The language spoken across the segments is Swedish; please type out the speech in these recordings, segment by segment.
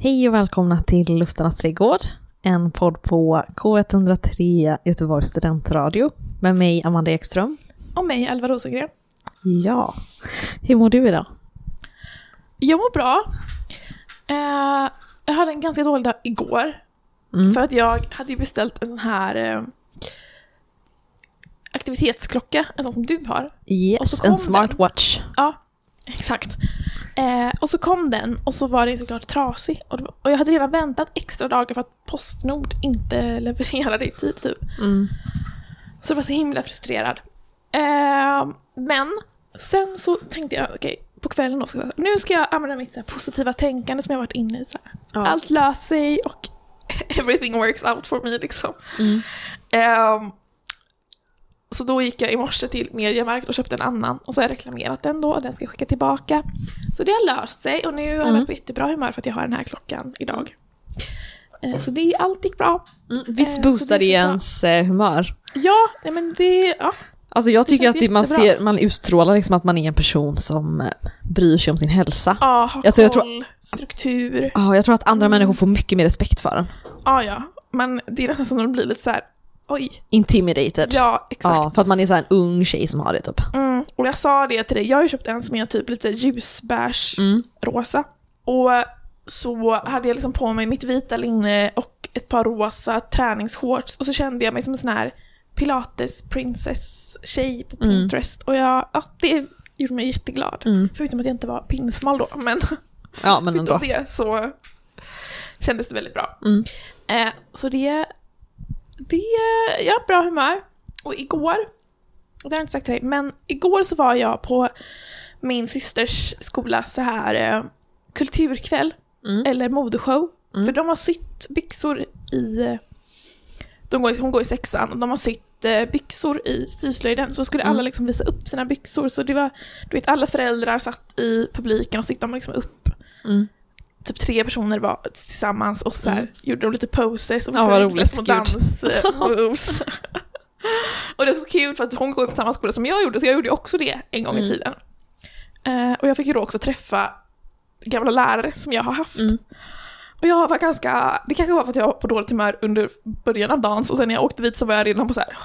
Hej och välkomna till Lustarnas trädgård, en podd på K103 Göteborgs studentradio med mig Amanda Ekström. Och mig, Alva Rosengren. Ja, hur mår du idag? Jag mår bra. Eh, jag hade en ganska dålig dag igår. Mm. För att jag hade beställt en sån här eh, aktivitetsklocka, en sån som du har. Och Yes, en smartwatch. Ja, exakt. Eh, och så kom den och så var den såklart trasig. Och, och jag hade redan väntat extra dagar för att Postnord inte levererade i tid typ. Mm. Så jag var så himla frustrerad. Eh, men sen så tänkte jag, okej, på kvällen då ska jag, nu ska jag använda mitt så positiva tänkande som jag varit inne i. Så. Ja. Allt löser sig och everything works out for me liksom. Mm. Ehm, så då gick jag i morse till Mediamarkt och köpte en annan och så har jag reklamerat den då och den ska jag skicka tillbaka. Så det har löst sig och nu har jag Mm. varit på jättebra humör för att jag har den här klockan idag. Eh, så det, allt gick bra. Mm. Visst Eh, så boostar det känns bra. ens eh, humör? Ja, men det, ja, Alltså jag tycker att det, man, ser, man utstrålar liksom att man är en person som bryr sig om sin hälsa. ja ha Jag tror- jag koll, struktur. Ja, jag tror att andra Mm. människor får mycket mer respekt för en. Ja, ja. Men det är nästan som att de blir lite så här. Oj. Intimidated. Ja, exakt. Ja, för att man är så här en ung tjej som har det typ. Mm, och jag sa det till dig, jag har ju köpt en som är typ lite ljusbärs Mm. Och så hade jag liksom på mig mitt vita linne och ett par rosa träningsshorts och så kände jag mig som en sån här pilates princess tjej på Mm. Pinterest. Och jag, ja, det gjorde mig jätteglad. Mm. Förutom att jag inte var pinsmal då, men Ja, men ändå. det så kändes det väldigt bra. Mm. Eh, så det, det, jag har bra humör. Och igår, det har jag inte sagt till dig, men igår så var jag på min systers skola så här eh, kulturkväll, Mm. eller modeshow. Mm. För de har sytt byxor i, de går, hon går i sexan, och de har sytt eh, byxor i syslöjden, så skulle Mm. alla liksom visa upp sina byxor. Så det var, du vet alla föräldrar satt i publiken och så gick de liksom upp Mm. Typ tre personer var tillsammans och så här, Mm. gjorde de lite poses och Ja, så roligt. små Gud. dansmoves. och det var så kul för att hon går på samma skola som jag gjorde, så jag gjorde också det en gång i Mm. tiden. Eh, och jag fick ju då också träffa gamla lärare som jag har haft. Mm. Och jag var ganska, det kanske var för att jag var på dåligt humör under början av dans och sen när jag åkte dit så var jag redan på så här.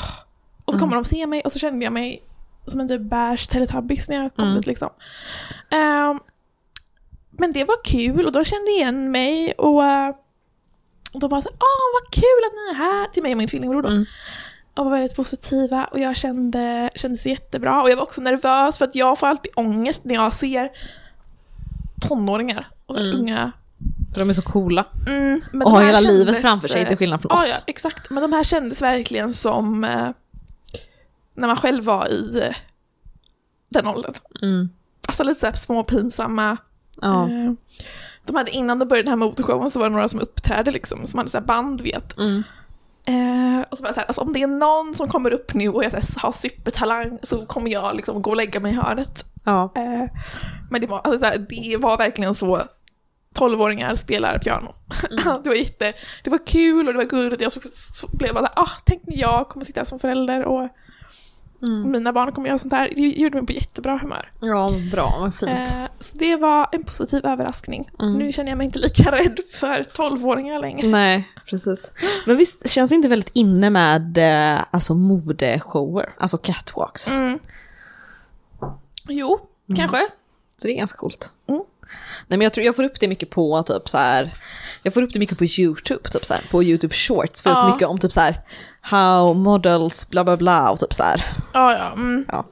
Och så kommer de se mig och så kände jag mig som en typ beige teletubbies när jag kom Mm. dit liksom. Ehm, men det var kul och de kände igen mig och eh, de bara så, åh vad kul att ni är här till mig och min tvillingbror då. Mm. Och var väldigt positiva och jag kände, kände sig jättebra. Och jag var också nervös för att jag får alltid ångest när jag ser tonåringar och Mm. unga För de är så coola. Mm, Och har hela kändes, livet framför sig till skillnad från Ja, oss. ja, exakt. Men de här kändes verkligen som eh, när man själv var i eh, den åldern. Mm. Alltså lite såhär små pinsamma. Ja. Eh, de hade innan de började den här motoshowen så var det några som uppträdde liksom, som hade så band vet. Mm. Eh, och så var jag så här, alltså, om det är någon som kommer upp nu och jag här, har supertalang så kommer jag liksom gå och lägga mig i hörnet. ja. Eh, men det var, alltså, så här, det var verkligen så 12-åringar spelar piano. det var jätte, det var kul och det var gulligt. Jag så, så blev bara ah, tänk när jag kommer sitta här som förälder och Mm. mina barn kommer göra sånt här. Det gjorde mig på jättebra humör. Ja, bra, vad fint. Eh, så det var en positiv överraskning. Mm. Nu känner jag mig inte lika rädd för 12-åringar längre. Nej, precis. Men visst känns det inte väldigt inne med eh, alltså modeshower, alltså catwalks? Mm. Jo, kanske. Så det är ganska coolt. Mm. Nej men jag tror jag får upp det mycket på typ så här. Jag får upp det mycket på YouTube, typ så här, på YouTube shorts. Får Ja. upp mycket om typ så här how models bla bla bla och typ så här. Ja, ja. Mm. Ja.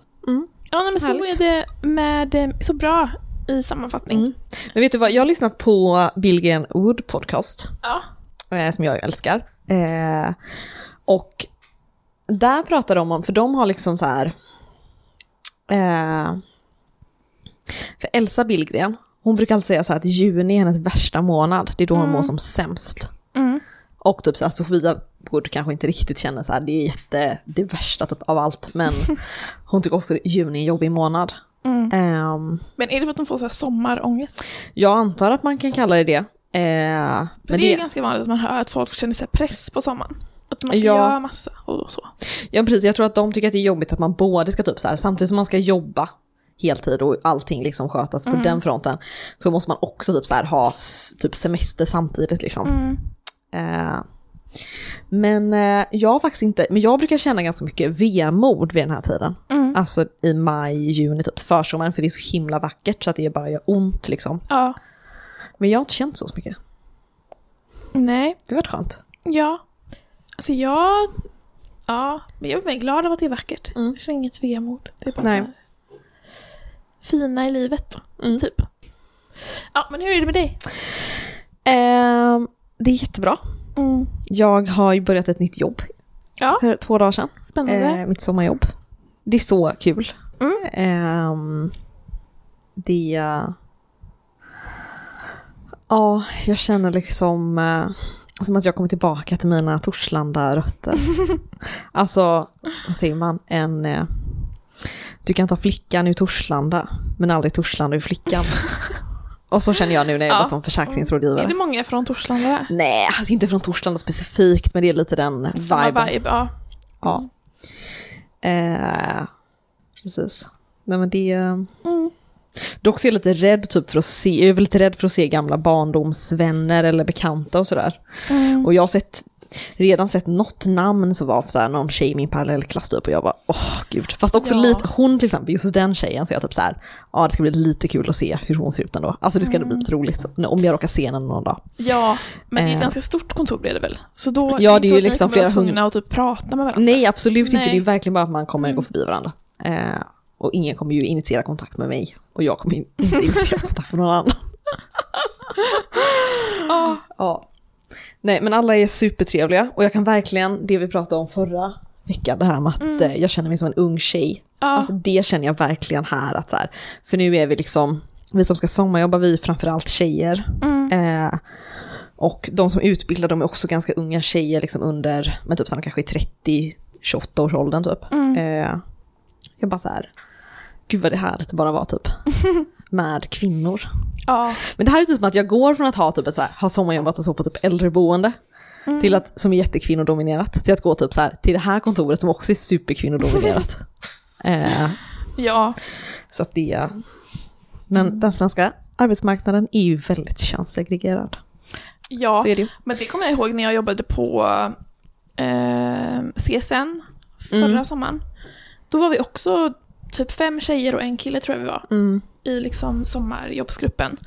Ja, nej, men så Härligt. är det med, eh, så bra i sammanfattning. Mm. Men vet du vad, jag har lyssnat på Billgren Wood podcast. Ja. eh, som jag älskar. Eh, och där pratar de om, för de har liksom så här... Eh, för Elsa Billgren, hon brukar alltid säga så att juni är hennes värsta månad, det är då hon Mm. mår som sämst. Mm. Och typ så här, Sofia borde kanske inte riktigt känna så här, det är jätte, det värsta typ av allt, men hon tycker också att juni är en jobbig månad. Mm. Ehm, Men är det för att de får så här sommarångest? jag antar att man kan kalla det det. För men det är ganska vanligt att man hör att folk känner sig press på sommaren. Att man ska Ja. göra massa och så. Ja precis, jag tror att de tycker att det är jobbigt att man både ska typ så här, samtidigt som man ska jobba heltid och allting liksom skötas Mm. på den fronten så måste man också typ så här ha typ semester samtidigt liksom. Mm. Eh, men eh, jag faktiskt inte, men jag brukar känna ganska mycket vemod vid den här tiden. Mm. Alltså i maj, juni, typ försommaren för det är så himla vackert så att det bara gör ont liksom. Ja. Men jag har inte känt så så mycket. Nej. Det har varit skönt. Ja. Alltså jag... Ja, men jag är glad av att det är vackert. Mm. Jag känner inget vemod. Det är bara Nej. Fina i livet, Mm. typ. Ja, men hur är det med dig? Eh, det är jättebra. Mm. Jag har ju börjat ett nytt jobb Ja, för två dagar sedan. spännande. Eh, mitt sommarjobb. Det är så kul. Mm. Ehm, det... Ja, jag känner liksom eh, som att jag kommer tillbaka till mina Torslanda-rötter. alltså, vad säger man? En... Du kan ta flickan ur Torslanda, men aldrig Torslanda ur flickan. Och så känner jag nu när jag Ja. som försäkringsrådgivare. Är det många från Torslanda? Nej, alltså inte från Torslanda specifikt, men det är lite den Samma viben. vibe, ja. Ja. Eh, precis. Nej men det... Mm. Dock så är jag lite rädd typ för att se, jag är väl lite rädd för att se gamla barndomsvänner eller bekanta och sådär. Mm. Och jag har sett, redan sett något namn som var så här, någon tjej i min parallellklass typ och jag bara åh gud. Fast också Ja. lite, hon till exempel, just den tjejen så jag typ så här, ja det ska bli lite kul att se hur hon ser ut ändå. Alltså det ska Mm. bli lite roligt om jag råkar se henne någon dag. Ja, men det är ett Eh. ganska stort kontor blir det väl? Så då Ja, inte det är ju liksom flera tvungna att typ prata med varandra. Nej, absolut inte. Nej. Det är verkligen bara att man kommer gå förbi varandra. Eh, och ingen kommer ju initiera kontakt med mig. Och jag kommer in- inte initiera kontakt med någon annan. Ah. ja. Nej, men alla är supertrevliga. Och jag kan verkligen, det vi pratade om förra veckan, det här med att eh, jag känner mig som en ung tjej. Ja. Alltså det känner jag verkligen här. Att så här för nu är vi liksom, vi som ska sommarjobba, vi är framförallt tjejer. Mm. Eh, och de som utbildar de är också ganska unga tjejer, liksom under, men typ sådana kanske i 30-28 års åldern typ. Mm. Eh, jag bara så här, gud vad det är härligt att bara vara typ med kvinnor. Ja. Men det här är typ som att jag går från att ha, typ så här, ha sommarjobbat och så på typ äldreboende, Mm. till att, som är jättekvinnodominerat, till att gå typ så här, till det här kontoret som också är superkvinnodominerat. eh, ja. så att det, men den svenska arbetsmarknaden är ju väldigt könssegregerad. Ja, det men det kommer jag ihåg när jag jobbade på eh, CSN förra Mm. sommaren. Då var vi också typ fem tjejer och en kille tror jag vi var Mm. i liksom sommarjobbsgruppen.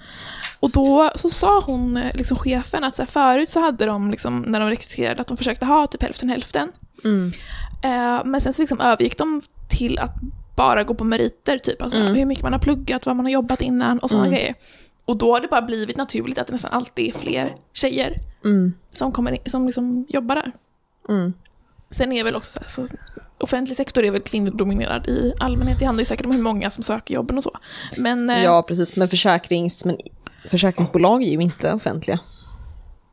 Och då så sa hon, eh, liksom chefen, att så här, förut så hade de, liksom, när de rekryterade, att de försökte ha typ hälften hälften. Mm. Eh, men sen så liksom övergick de till att bara gå på meriter, typ. Alltså Mm. hur mycket man har pluggat, vad man har jobbat innan och sådana Mm. grejer. Och då har det bara blivit naturligt att det nästan alltid är fler tjejer Mm. som, kommer in, som liksom jobbar där. Sen är väl också så, här, så offentlig sektor är väl kvinnodominerad i allmänhet. Det handlar ju säkert om hur många som söker jobben och så. Men eh, Ja, precis. Men, försäkrings, men försäkringsbolag är ju inte offentliga.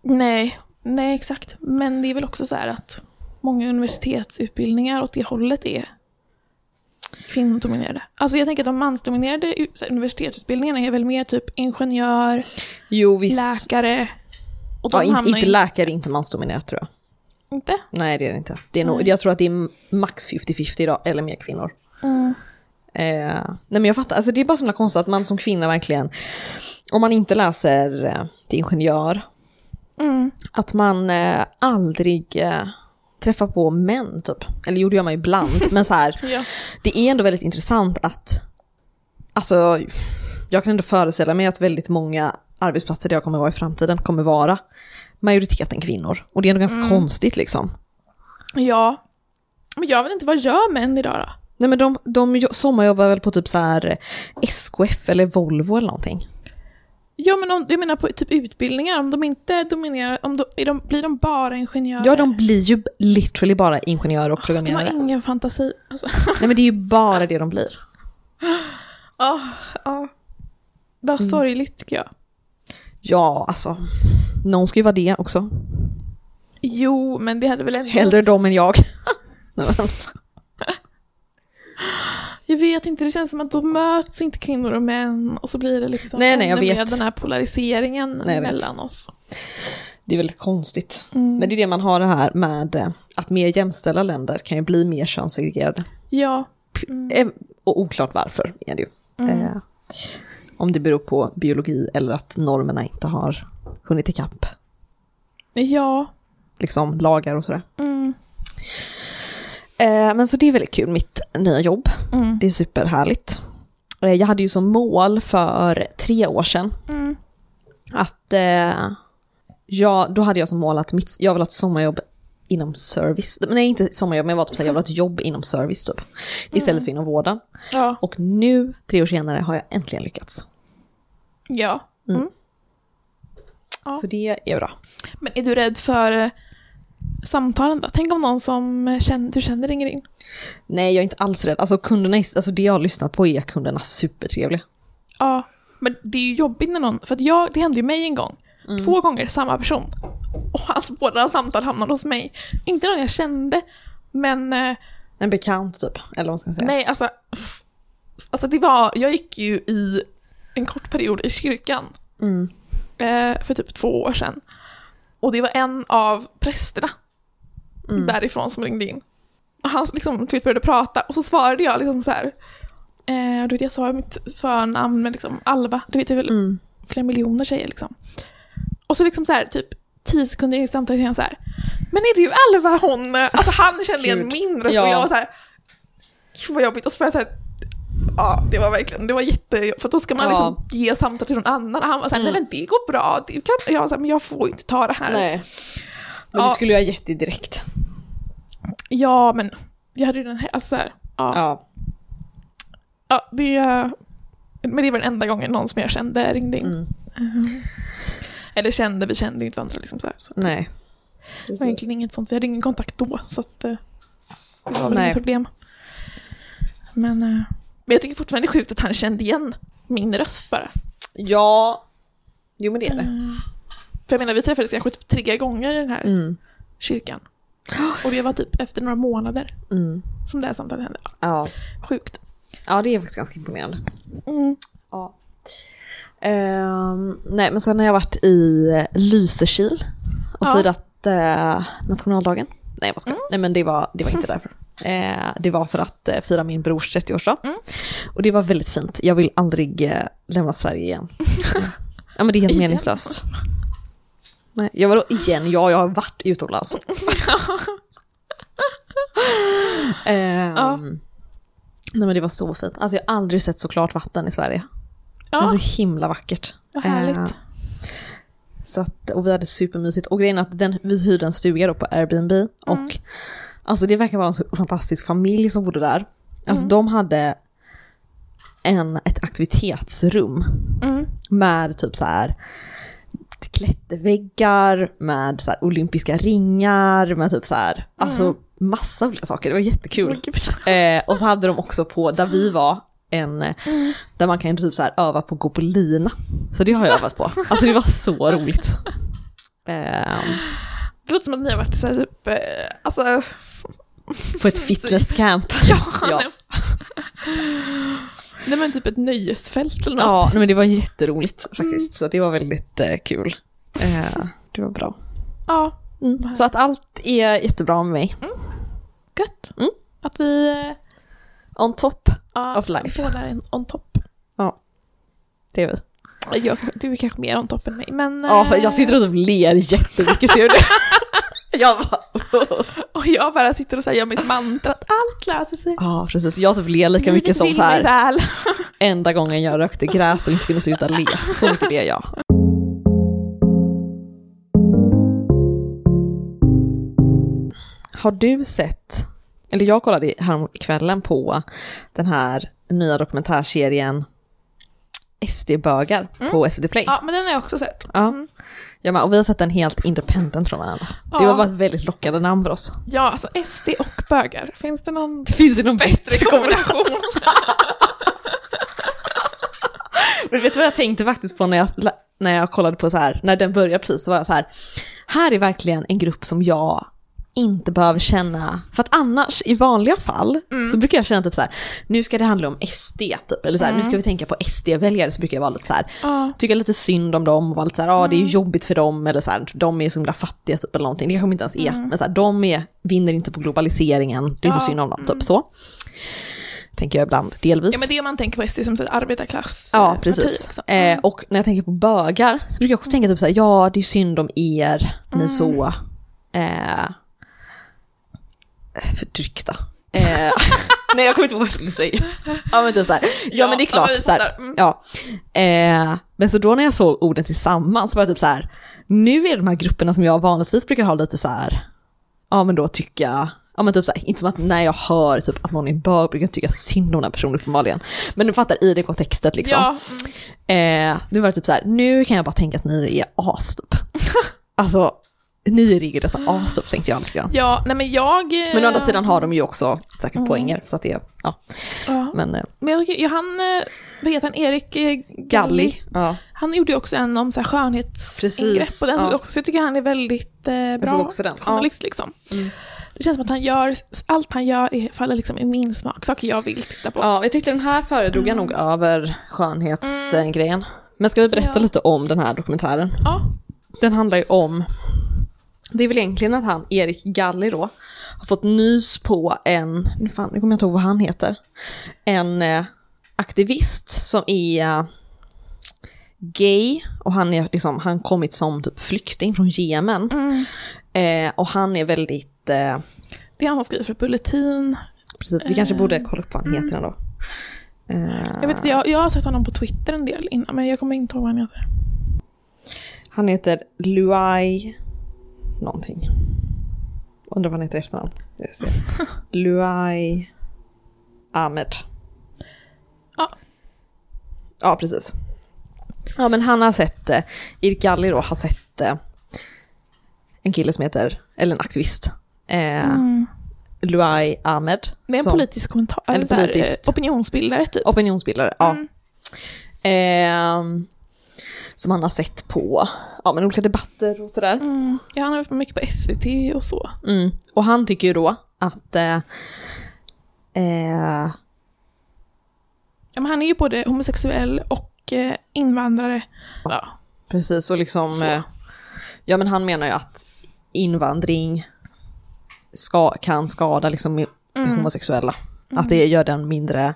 nej, nej exakt. Men det är väl också så här att många universitetsutbildningar åt det hållet är kvinnodominerade. Alltså jag tänker att de mansdominerade universitetsutbildningarna är väl mer typ ingenjör, Jo, läkare. Och de ja, inte, inte läkare är inte mansdominerat tror jag. Inte? Nej, det är det inte. Det är nog, jag tror att det är max 50-50 idag, eller mer kvinnor. Mm. Eh, nej men jag fattar, alltså det är bara så konstigt att man som kvinna verkligen, om man inte läser eh, till ingenjör, Mm. att man eh, aldrig eh, träffar på män typ. Eller gör man ju ibland, men så här, Ja. det är ändå väldigt intressant att, alltså, jag kan ändå föreställa mig att väldigt många arbetsplatser där jag kommer vara i framtiden kommer vara majoriteten kvinnor. Och det är ändå ganska konstigt liksom. ja. Men jag vet inte, vad gör män idag då? Nej men de, de jo- sommarjobbar väl på typ så här SKF eller Volvo eller någonting. Ja men om, jag menar på typ utbildningar, om de inte dominerar, om de, är de, blir de bara ingenjörer? Ja, de blir ju literally bara ingenjörer och de har programmerare. ingen fantasi. Alltså. Nej men det är ju bara det de blir. Ja, ja. Vad Mm. sorgligt tycker jag. Ja, alltså. Någon ska ju vara det också. Jo, men det hade väl ändå... Hellre dem än jag. Jag vet inte, det känns som att då möts inte kvinnor och män och så blir det liksom Nej, nej, jag ännu vet. mer den här polariseringen Nej, jag vet. mellan oss. det är väldigt konstigt. Mm. Men det är det man har det här med eh, att mer jämställda länder kan ju bli mer könssegregerade. Ja. Eh, Och oklart varför är det ju. Eh, om det beror på biologi eller att normerna inte har hunnit ikapp Ja. liksom lagar och sådär. Mm. Eh, men så det är väldigt kul, mitt nya jobb. Mm. Det är superhärligt. Eh, jag hade ju som mål för tre år sedan Mm. att eh, jag, då hade jag som mål att mitt, jag vill ha ett sommarjobb inom service. Nej, inte sommarjobb, men jag var typ såhär, jag vill ha ett jobb inom service typ. Istället för inom vården. Ja. Och nu, tre år senare, har jag äntligen lyckats. Ja. Mm. Mm. Ja. Så det är bra. Men är du rädd för eh, samtalen då? Tänk om någon som känner, du känner ringer in. Nej, jag är inte alls rädd. Alltså kunderna, alltså det jag har lyssnat på är kunderna supertrevliga. Ja. Men det är ju jobbigt när någon, för att jag, det hände ju mig en gång. Två gånger samma person. Och hans båda samtal hamnade hos mig. Inte någon jag kände, men eh, En bekant typ, eller vad ska jag säga. nej alltså. Alltså det var, jag gick ju i en kort period i kyrkan. Mm. eh, för typ två år sedan. Och det var en av prästerna Mm. därifrån som ringde in. Och han liksom, började prata och så svarade jag liksom så här. Eh, du vet, jag sa mitt förnamn med liksom Alva, du vet det är väl Mm. flera miljoner tjejer liksom. Och så liksom så här, typ tio sekunder in i samtalet han så här. Men är det ju Alva hon? Alltså han kände igen min röst Ja. och jag var så här. Gud vad jobbigt. Och så var jag så här. Ja, det var verkligen, det var jätte... För då ska man Ja. liksom ge samtal till någon annan. Han var så här, Mm. nej men det går bra. Du kan... Jag var så här, men jag får inte ta det här. Nej. Men Ja. du skulle ju ha gett det direkt. Ja, men jag hade ju den här, alltså så här, ja. Ja. ja. det... Men det var den enda gången någon som jag kände ringde in. Mm. Mhm. Eller kände, vi kände inte varandra liksom så här. Så Nej. det var egentligen inget sånt, vi hade ingen kontakt då. Så att eh, det var väl inget problem. Men, eh, men jag tycker fortfarande det är sjukt att han kände igen min röst bara. Ja. Jo men det är det. För jag menar, vi träffades kanske typ tre gånger i den här Mm. kyrkan. Och det var typ efter några månader Mm. som det här samtalet hände. Ja. Sjukt. ja, det är faktiskt ganska imponerande. Mm. Ja. Ehm, nej, men sen har jag varit i Lysekil och Ja. firat eh, nationaldagen. Nej, vad ska jag? Mm. Nej, men det var, det var inte därför. Eh, det var för att eh, fira min brors 30-årsdag. Mm. Och det var väldigt fint. Jag vill aldrig eh, lämna Sverige igen. ja, men det är helt Igen? meningslöst. Nej, jag var då igen, ja, jag har varit utomlands. Ehm, Ja. Nej men det var så fint. Alltså jag har aldrig sett så klart vatten i Sverige. Det var Ja, så himla vackert. vad härligt. Eh, så att, och vi hade supermysigt. Och grejen är att den, vi hyrde en stuga då på Airbnb. Mm. Och alltså det verkar vara en så fantastisk familj som bodde där. Alltså Mm. de hade en, ett aktivitetsrum Mm. med typ så här klätterväggar, med så här olympiska ringar, med typ så här, alltså massa olika saker. Det var jättekul. Gud. Eh, och så hade de också på, där vi var, en, eh, där man kan typ så här öva på att gå på lina. Så det har jag övat på. Alltså det var så roligt. Ehm, Det låter som att ni har varit så här, typ, eh, alltså... på ett fitnesscamp. Ja, Ja. nej. Men typ ett nöjesfält eller något. Ja, nej, men det var jätteroligt faktiskt. Så det var väldigt eh, kul. Eh, det var bra. Ja, Mm. Så att allt är jättebra med mig. gött. Mm. Att vi eh, On top, ja, Of life. båda är on top. det är vi. Jag, du är kanske mer on top än mig, men... Ja, eh, jag sitter och typ ler jättemycket, ser du det? Jag bara... Och jag bara sitter och säger gör mitt mantra att allt löser sig. Ja, precis. Jag typ ler lika mycket som så här väl. enda gången jag rökte gräs och inte kunde sluta le. Så mycket ler jag. Har du sett, eller jag kollade häromkvällen på den här nya dokumentärserien SD-bögar på SVT Play. Ja, men den har jag också sett. Ja. Ja, men, och vi har sett den helt independent från varandra. Det Ja. var bara ett väldigt lockande namn för oss. Ja, alltså SD och bögar. Finns det någon Finns det någon bättre kombination? Men vet du vad jag tänkte faktiskt på när jag, när jag kollade på så här, när den började precis så var jag så här, här är verkligen en grupp som jag inte behöver känna, för att annars i vanliga fall så brukar jag känna typ så här, nu ska det handla om SD, typ, eller så här, nu ska vi tänka på SD-väljare, så brukar jag vara lite så här, Ja. tycka lite synd om dem och vara lite så här, ja det är ju jobbigt för dem, eller så här, de är så himla fattiga typ eller någonting, det kanske de inte ens är, men så här, de är, vinner inte på globaliseringen, det är så synd om dem, typ så. tänker jag ibland, delvis. Ja men det är om man tänker på SD som ett arbetarklass. Ja, eh, precis. parti, liksom. Eh, och när jag tänker på bögar så brukar jag också tänka typ såhär, ja det är synd om er, ni Mm. så eh, förtryckta. Eh, nej jag kommer inte ihåg vad jag skulle säga. Ja men typ såhär, ja, Ja, men det är ja, klart men såhär, fattar. Mm. ja. Eh, men så då när jag såg orden tillsammans så var jag typ så här. nu är de här grupperna som jag vanligtvis brukar ha lite så här. ja men då tycker jag, ja men typ så här, inte som att när jag hör typ att någon är bög brukar jag tycka synd om den här personen uppenbarligen. Men du fattar i det kontextet liksom. Ja, mm. Eh, nu var det typ så här, nu kan jag bara tänka att ni är as typ. alltså, ni är regelrätta as typ tänkte jag lite grann. ja, nej men jag... eh, Men å andra sidan har de ju också säkert Mm. poänger så att det, ja. Ja. Men eh, Men jag, ja, han, eh, vad heter han, Erik eh, Galli? Galli, ja. Han gjorde ju också en om så här skönhetsingrepp Precis, och den ja. också, så jag tycker han är väldigt eh, Jag bra såg också den. Ja. journalist liksom. Mm. Det känns som att han gör, allt han gör är, faller liksom i min smak, saker jag vill titta på. Ja, jag tyckte den här föredrog jag nog över skönhetsgrejen. Men ska vi berätta Mm. Ja. lite om den här dokumentären? Ja. Den handlar ju om, det är väl egentligen att han, Erik Galli då, har fått nys på en, nu fan, nu kommer jag inte ihåg vad han heter, en eh, aktivist som är eh, gay och han är liksom, han kommit som typ flykting från Jemen. Mm. Eh, och han är väldigt, eh, Det är han som skriver för Bulletin. precis, vi kanske borde kolla upp vad han heter ändå. Eh, Jag, vet, jag, jag har sett honom på Twitter en del innan, men jag kommer inte ihåg vad han heter. Han heter Luai någonting. Undrar vad han heter i efternamn. Luai Ahmed. Ja. Ja, precis. Ja, men han har sett, eh, Erik Galli då har sett eh, en kille som heter, eller en aktivist, eh, Mm. Luai Ahmed. Är en som- politisk kommentar, en politisk- eh, opinionsbildare typ. Opinionsbildare, ja. Mm. Som han har sett på ja, men olika debatter och sådär. Mm. Ja, han har varit mycket på SVT och så. Mm. Och han tycker ju då att eh, eh, Ja, men han är ju både homosexuell och eh, invandrare. Ja. precis och liksom, eh, ja men han menar ju att invandring ska, kan skada liksom Mm. homosexuella. Att det gör den mindre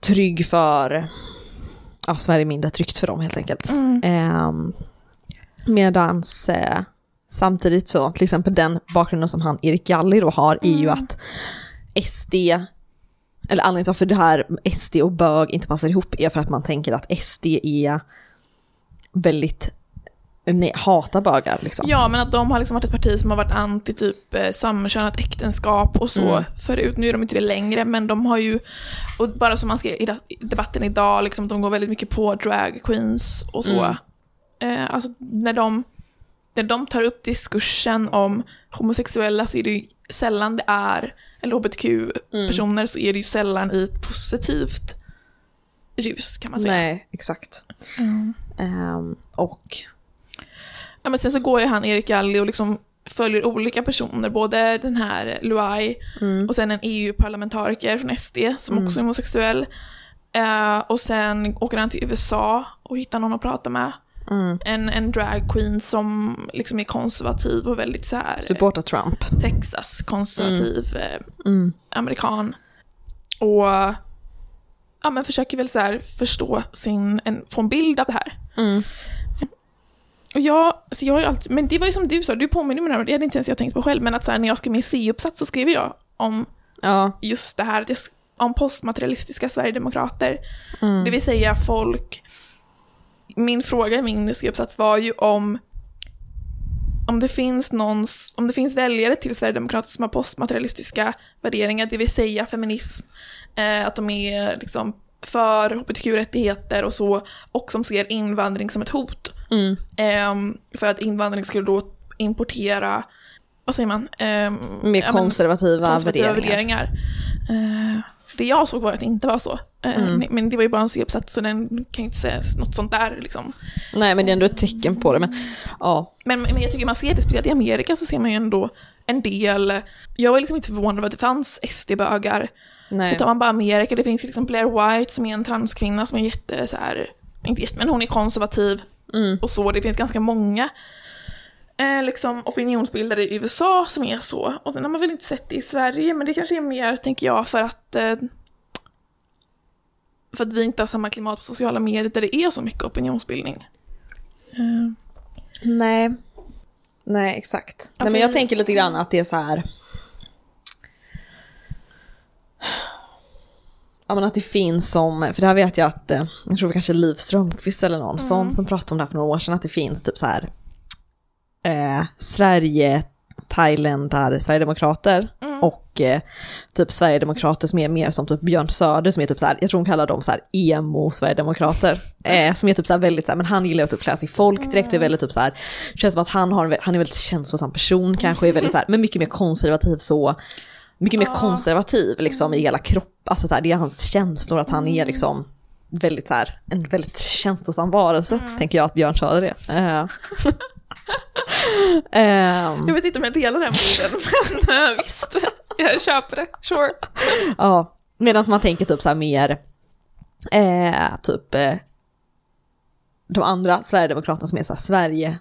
trygg för, ja Sverige mindre tryggt för dem helt enkelt. Mm. Eh, medans eh, samtidigt så, till exempel den bakgrunden som han Erik Galli då har är ju att SD, eller anledningen till varför det här SD och bög inte passar ihop är för att man tänker att SD är väldigt, nej, hatar bögar liksom. Ja, men att de har liksom varit ett parti som har varit anti typ eh, samkönat äktenskap och så Mm. förut. Nu är de inte det längre, men de har ju, och bara som man skrev i debatten idag, liksom, de går väldigt mycket på drag queens och så. Mm. Eh, alltså när de, när de tar upp diskursen om homosexuella så är det ju sällan det är, eller hbtq-personer så är det ju sällan i ett positivt ljus kan man säga. Nej, exakt. Mm. Ehm, och Ja, men sen så går ju han, Erik Galli, och liksom följer olika personer, både den här Luai mm, och sen en EU-parlamentariker från SD som också är homosexuell. Eh, och sen åker han till USA och hittar någon att prata med. mm, En, en drag queen som liksom är konservativ och väldigt så här supporta Trump. Texas-konservativ eh, Mm. amerikan. Och ja, men försöker väl så här förstå sin, en, få en bild av det här. Och jag, alltså jag alltid, men det var ju som du sa, du påminner mig om det, det hade inte ens jag tänkt på själv, men att så här, när jag skrev min C-uppsats så skrev jag om Ja. just det här, om postmaterialistiska sverigedemokrater. Mm. Det vill säga folk, min fråga i min C-uppsats var ju om om det finns någon, om det finns väljare till Sverigedemokrater som har postmaterialistiska värderingar, det vill säga feminism, eh, att de är liksom för hbtq-rättigheter och så, och som ser invandring som ett hot. Mm. Ehm, för att invandring skulle då importera, vad säger man? Ehm, Mer ja, konservativa, konservativa värderingar. värderingar. Eh, det jag såg var att det inte var så. Eh, Mm. men- det var ju bara en C-uppsats så den kan ju inte säga något sånt där liksom. Nej men det är ändå ett tecken på det. Men, ja. Men, men jag tycker man ser det, speciellt i Amerika så ser man ju ändå en del, jag var liksom inte förvånad över att det fanns SD-bögar. Så tar man bara Amerika, det finns ju liksom Blair White som är en transkvinna som är jätte så här, inte jätte, men hon är konservativ Mm. och så. Det finns ganska många eh, liksom opinionsbildare i USA som är så. Och sen har man väl inte sett det i Sverige, men det kanske är mer, tänker jag, för att eh, för att vi inte har samma klimat på sociala medier där det är så mycket opinionsbildning. Eh, Nej. Nej, exakt. Nej, men jag tänker lite grann att det är så här... Ja men att det finns som, för det här vet jag att, eh, jag tror det kanske Liv Strömquist eller någon sån som pratade om det här för några år sedan, att det finns typ så här eh, Sverige, thailändare, Sverigedemokrater och eh, typ Sverigedemokrater som är mer som typ Björn Söder som är typ så här, jag tror hon kallar dem så här emo-Sverigedemokrater. Eh, som är typ så här väldigt så här, men han gillar att typ klä sig i folkdräkt och är väldigt typ så här, känns som att han, har han är en väldigt känslosam person kanske, är väldigt så här, men mycket mer konservativ så, mycket mer konservativ liksom i hela kroppen, alltså så här, det är hans känslor att han är liksom väldigt så här, en väldigt känslosam varelse, tänker jag att Björn Söder är. Eh. Ehm, Jag vet inte om jag delar den bilden, men eh, visst, jag köper det. Sure. Ja, medan man tänker typ så här mer, eh, typ eh, de andra Sverigedemokraterna som är så här Sverige,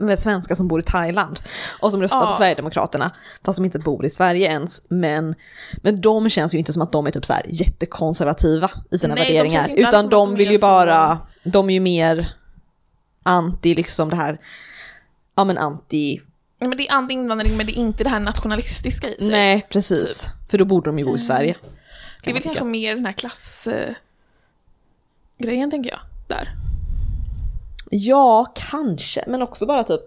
med svenskar som bor i Thailand och som röstar Ja. på Sverigedemokraterna, fast som inte bor i Sverige ens. Men, men de känns ju inte som att de är typ så här jättekonservativa i sina Nej, de värderingar, alls utan de de vill ju bara, de är ju mer anti liksom det här, ja men anti Ja, Men det är anti-invandring, men det är inte det här nationalistiska i sig. Nej, precis. För då borde de ju bo i Sverige. det är väl kanske mer den här klassgrejen, grejen tänker jag. Där. Ja, kanske. Men också bara typ...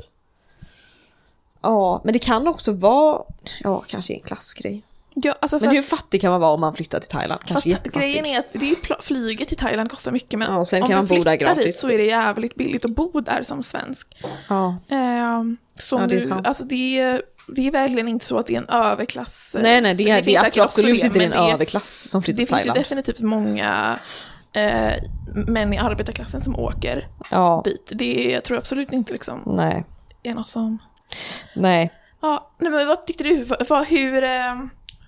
Ja, men det kan också vara... Ja, kanske en klassgrej. Ja, alltså Men hur att, fattig kan man vara om man flyttar till Thailand? Kanske fast jättefattig. grejen är att det är flyget till Thailand kostar mycket, men Ja, om kan man du där flyttar gratis. dit så är det jävligt billigt att bo där som svensk. Ja. Ehm, så Ja, det är sant. alltså det är, det är verkligen inte så att det är en överklass. Nej, nej, det, är, det, finns är absolut det, inte en det- överklass som flyttar Det till finns ju Thailand. definitivt många eh, män i arbetarklassen som åker Ja, dit. Det tror jag absolut inte liksom nej. är något som... Nej. Ja, nej, men vad tyckte du? Vad- hur eh,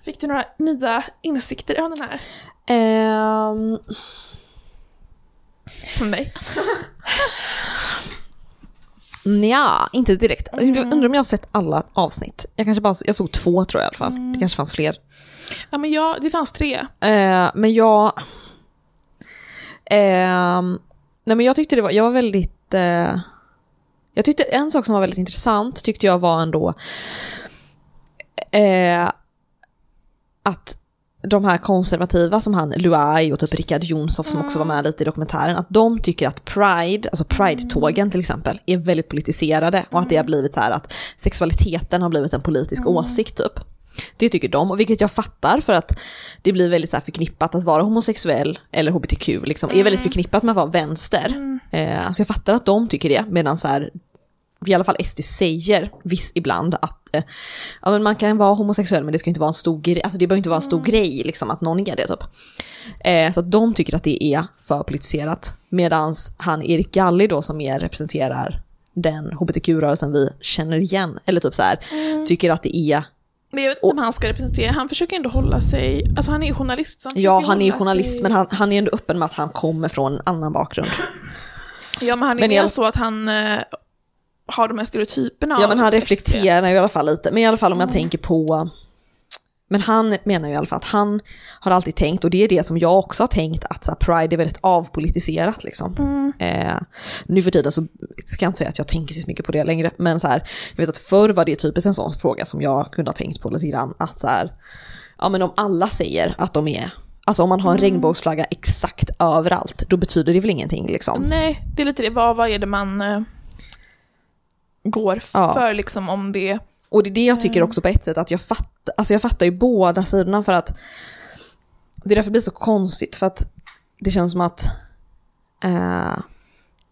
fick du några nya insikter av den här? Ehm, Från mig? Nja, inte direkt. Mm. Undrar om jag har sett alla avsnitt. Jag kanske bara, jag såg två tror jag i alla fall. Mm. Det kanske fanns fler. Ja, men jag, det fanns tre. Eh, men jag... ehm, nej men jag tyckte det var, jag var väldigt... eh, jag tyckte en sak som var väldigt intressant tyckte jag var ändå eh, att de här konservativa som han, Luai och typ Richard Jomshof som också var med lite i dokumentären, att de tycker att Pride, alltså Pride-tågen till exempel, är väldigt politiserade och att det har blivit så här att sexualiteten har blivit en politisk åsikt typ. Det tycker de, och vilket jag fattar för att det blir väldigt så här förknippat att vara homosexuell eller hbtq, liksom, är väldigt förknippat med att vara vänster. Eh, alltså jag fattar att de tycker det, medan så här, i alla fall SD säger viss ibland att eh, ja, men man kan vara homosexuell men det ska inte vara en stor grej, alltså det behöver inte vara en stor grej liksom att någon är det typ. Eh, så att de tycker att det är för politiserat. Medan han Erik Galli då som mer representerar den hbtq-rörelsen vi känner igen, eller typ så här, tycker att det är Men jag vet inte om han ska representera, han försöker ändå hålla sig, alltså han är ju journalist. Så han Ja, han är ju journalist sig- men han, han är ändå öppen med att han kommer från en annan bakgrund. Ja, men han är men mer alla- så att han eh, har de här stereotyperna Ja men han reflekterar ju i alla fall lite, men i alla fall om jag tänker på men han menar ju i alla fall att han har alltid tänkt, och det är det som jag också har tänkt, att så Pride är väldigt avpolitiserat. Liksom. Eh, nu för tiden så ska jag inte säga att jag tänker så mycket på det längre, men så här, jag vet att förr var det typiskt en sån fråga som jag kunde ha tänkt på lite grann. Att så här, ja men om alla säger att de är, alltså om man har en regnbågsflagga exakt överallt, då betyder det väl ingenting liksom. Nej, det är lite det. Vad, vad är det man eh, går Ja. för liksom om det... Och det är det jag tycker också på ett sätt att jag fattar, alltså jag fattar ju båda sidorna för att det är därför det blir så konstigt för att det känns som att, eh,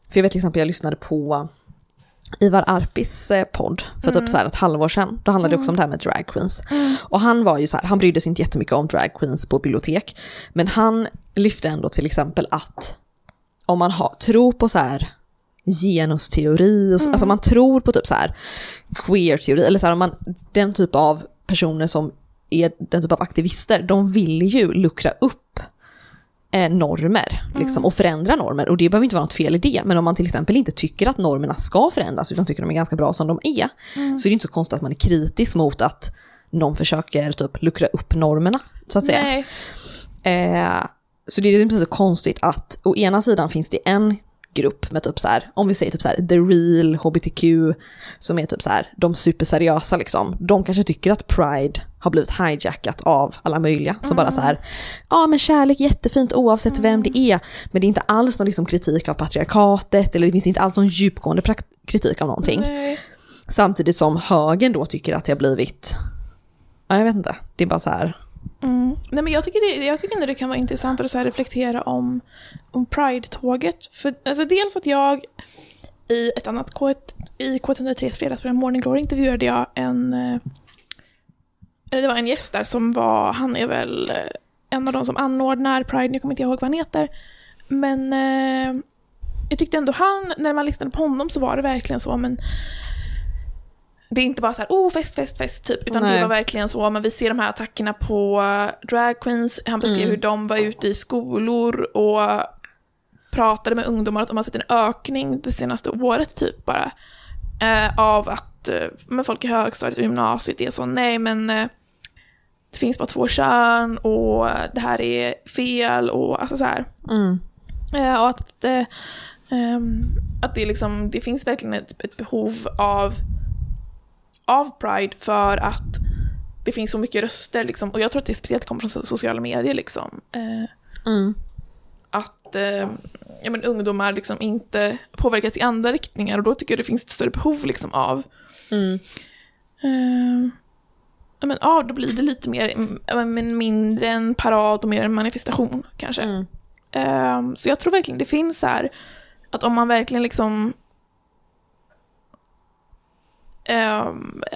för jag vet till exempel jag lyssnade på Ivar Arpis eh, podd för typ så här ett halvår sedan. Då handlade det också om det här med drag queens. Och han var ju så här, han brydde sig inte jättemycket om drag queens på bibliotek. Men han lyfte ändå till exempel att om man har, tror på så här genusteori, och så, alltså man tror på typ så här queer-teori, eller så här, man, den typ av personer som är den typ av aktivister, de vill ju luckra upp eh, normer liksom, och förändra normer. Och det behöver inte vara något fel i det, men om man till exempel inte tycker att normerna ska förändras, utan tycker de är ganska bra som de är, så är det inte så konstigt att man är kritisk mot att någon försöker typ luckra upp normerna, så att säga. Nej. Eh, så det är liksom så konstigt att å ena sidan finns det en grupp med typ så här, om vi säger typ så här, the real hbtq, som är typ så här, de superseriösa liksom. De kanske tycker att pride har blivit hijackat av alla möjliga. Så bara så här, ja men kärlek är jättefint oavsett vem det är. Men det är inte alls någon liksom kritik av patriarkatet, eller det finns inte alls någon djupgående kritik av någonting. Nej. Samtidigt som högern då tycker att det har blivit, ja jag vet inte, det är bara så här, Mm. Nej, men jag tycker, det, jag tycker ändå det kan vara intressant att så här reflektera om, om Pride-tåget. För alltså dels att jag i ett annat K1, i K103 fredagsprogram Morning Glory intervjuade jag en eh, eller det var en gäst där som var, han är väl eh, en av de som anordnar Pride, jag kommer inte ihåg vad han heter. Men eh, jag tyckte ändå han, när man lyssnade på honom så var det verkligen så, men det är inte bara så här, oh fest, fest, fest, typ, utan Nej. det var verkligen så, men vi ser de här attackerna på eh, drag queens, han beskrev Mm. hur de var ute i skolor och pratade med ungdomar att de har sett en ökning det senaste året typ bara. Eh, av att eh, men folk i högstadiet och gymnasiet är så, nej men eh, det finns bara två kön och eh, det här är fel och alltså så här. mm, Eh, och att, eh, ehm, att det, liksom, det finns verkligen ett, ett behov av, av Pride för att det finns så mycket röster. Liksom, och jag tror att det speciellt kommer från so- sociala medier. Liksom, eh, mm, att eh, ja, men ungdomar liksom inte påverkas i andra riktningar och då tycker jag det finns ett större behov liksom, av mm, Eh, ja, men, ja, då blir det lite mer, mm, men mindre en parad och mer en manifestation kanske. mm, Eh, så jag tror verkligen det finns här, att om man verkligen liksom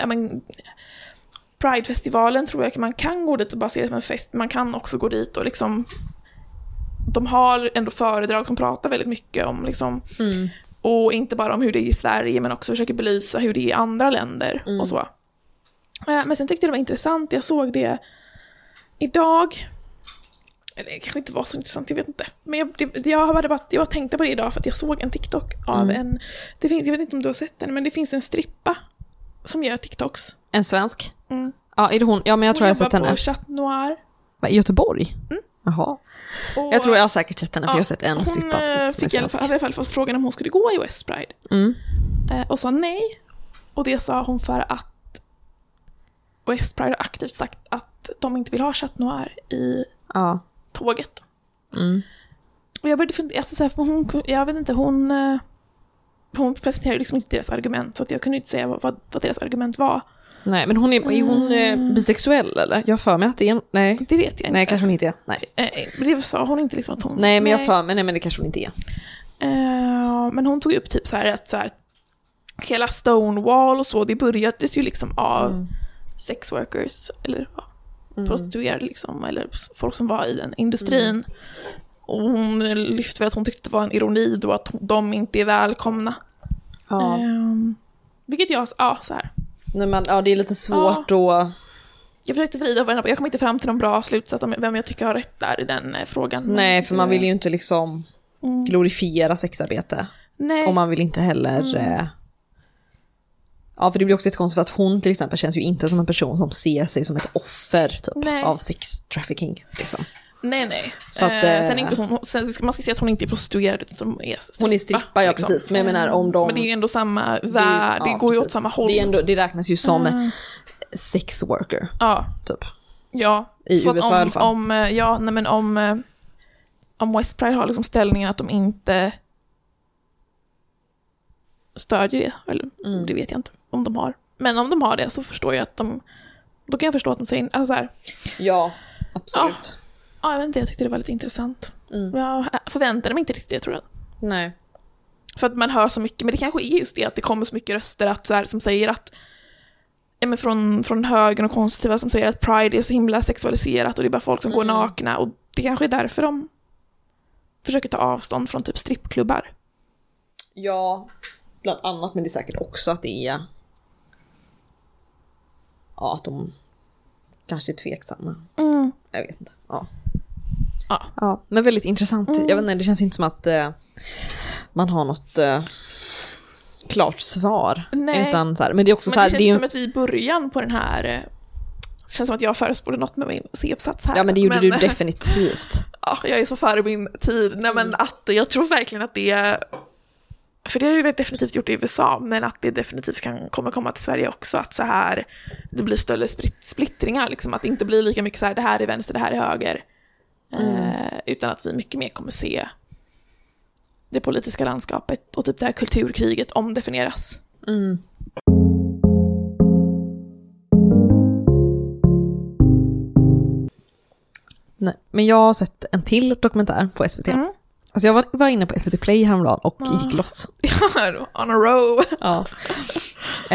men, Pridefestivalen tror jag att man kan gå dit och bara se det som en fest, man kan också gå dit och liksom de har ändå föredrag som pratar väldigt mycket om liksom mm. och inte bara om hur det är i Sverige men också försöker belysa hur det är i andra länder Mm. och så. Eh, Men sen tyckte jag det var intressant, jag såg det idag. Eller det kanske inte var så intressant, jag vet inte. Men jag, det, jag, har bara, jag tänkte på det idag för att jag såg en TikTok av Mm. en, det finns, jag vet inte om du har sett den, men det finns en strippa som gör TikToks. En svensk? Mm. Ja, är det hon? Ja, men jag tror Hon jag har sett jobbar henne. på Chat Noir. I Göteborg? Mm. Jaha. Och Jag tror jag har säkert sett henne, för ja, jag har sett en hon strippa eh, som är fick i alla fall, hade i alla fall fått frågan om hon skulle gå i West Pride. Mm. Eh, och sa nej. Och det sa hon för att West Pride har aktivt sagt att de inte vill ha Chat Noir i Ja. tåget. Mm. Och jag började fundera, alltså så här, för hon, jag vet inte, hon, eh, hon presenterade liksom inte deras argument så att jag kunde inte säga vad, vad, deras argument var. Nej, men hon är, är hon eh, bisexuell eller? Jag för mig att det är en, nej. Det vet jag Nej, inte. kanske hon inte är. Nej. Eh, det sa hon inte liksom att hon... Nej, men jag för mig, nej men det kanske hon inte är. Eh, men hon tog upp typ så här att så här, hela Stonewall och så, det började ju liksom av Mm. sex workers, eller ja, Mm. prostituerade liksom, eller folk som var i den industrin. Och hon lyfte väl att hon tyckte det var en ironi då att de inte är välkomna. Ja. Ehm, vilket jag, ja så här. Nej, men, ja, det är lite svårt att... Jag försökte vrida på, jag kom inte fram till någon bra slutsats om vem jag tycker har rätt där i den eh, frågan. Nej, för man vill ju inte liksom Mm. glorifiera sexarbete. Nej. Och man vill inte heller... Mm. Eh... Ja, för det blir också ett konstigt för att hon till exempel känns ju inte som en person som ser sig som ett offer typ, Nej. av sex trafficking. Liksom. Nej, nej. Så att, eh, eh, sen är inte hon, sen ska man ska säga att hon inte är prostituerad utan hon är strippa. Hon är strippa, ja liksom. precis. Men jag menar om de... Men det är ju ändå samma värld, det, ja, går ju åt samma håll. Det, ändå, det räknas ju som Mm. sex worker, Ja, typ. ja. I Så USA om, i alla fall. Om, eh, ja, nej men om, eh, om West Pride har liksom ställningen att de inte stödjer det, eller Mm. det vet jag inte om de har. Men om de har det så förstår jag att de, då kan jag förstå att de säger, alltså så här, Ja, absolut. ja jag vet inte, jag tyckte det var lite intressant. Mm. Jag förväntade mig inte riktigt det tror jag. Nej. För att man hör så mycket, men det kanske är just det att det kommer så mycket röster att, så här, som säger att ja, men från, från högern och konservativa som säger att Pride är så himla sexualiserat och det är bara folk som går Mm. nakna och det kanske är därför de försöker ta avstånd från typ strippklubbar. Ja, bland annat, men det är säkert också att det är... Ja, att de kanske är tveksamma. Mm. Jag vet inte. Ja. Ja. ja men väldigt intressant. Mm. Jag vet inte, det känns inte som att eh, man har något eh, klart svar. Nej. Utan så här, men det är också Men så här, det känns det ju, som att vi i början på den här eh, Det känns som att jag förespråkade något med min C-uppsats här. Ja men det gjorde men, du definitivt. Ja, jag är så före min tid. Nej men att jag tror verkligen att det, för det har ju definitivt gjort i USA, men att det definitivt kan kommer komma till Sverige också, att så här, det blir större split- splittringar, liksom, att det inte blir lika mycket så här, det här är vänster, det här är höger. Eh, utan att vi mycket mer kommer se det politiska landskapet och typ det här kulturkriget omdefinieras. Mm. Nej, men jag har sett en till dokumentär på SVT. Mm. Alltså jag var, var inne på SVT Play häromdagen och Ja. gick loss. On a row. Ja.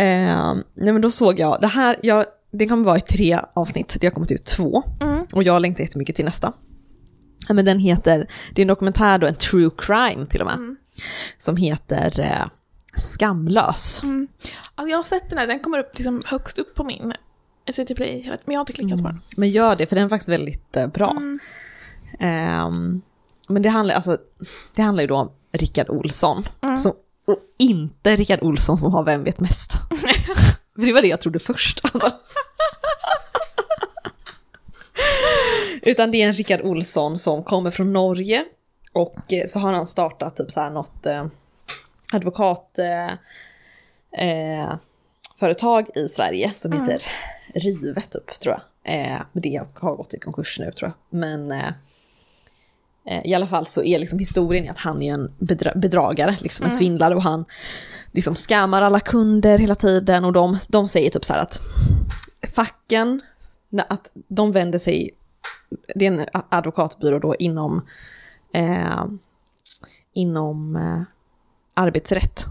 Eh, nej men då såg jag, det här, jag, det kommer vara i tre avsnitt, det har kommit ut två. Mm. Och jag längtar jättemycket till nästa. Ja, men den heter, det är en dokumentär då, en true crime till och med. Mm. Som heter eh, Skamlös. Alltså jag har sett den här, den kommer upp liksom högst upp på min SVT Play, men jag har inte klickat på den. Men gör det, för den är faktiskt väldigt eh, bra. Mm. Ehm, men det handlar, alltså, det handlar ju då om Rickard Olsson. Mm. Som, och inte Rickard Olsson som har Vem vet mest. för det var det jag trodde först. Alltså. Utan det är en Rickard Olsson som kommer från Norge. Och eh, så har han startat typ så här något eh, advokat... Eh, eh, i Sverige som heter Rive typ, tror jag. Eh, det har gått i konkurs nu tror jag. Men eh, eh, i alla fall så är liksom historien att han är en bedra- bedragare, liksom en svindlare och han liksom scammar alla kunder hela tiden och de, de säger typ så här att facken, att de vänder sig, det är en advokatbyrå då inom, eh, inom eh, arbetsrätt.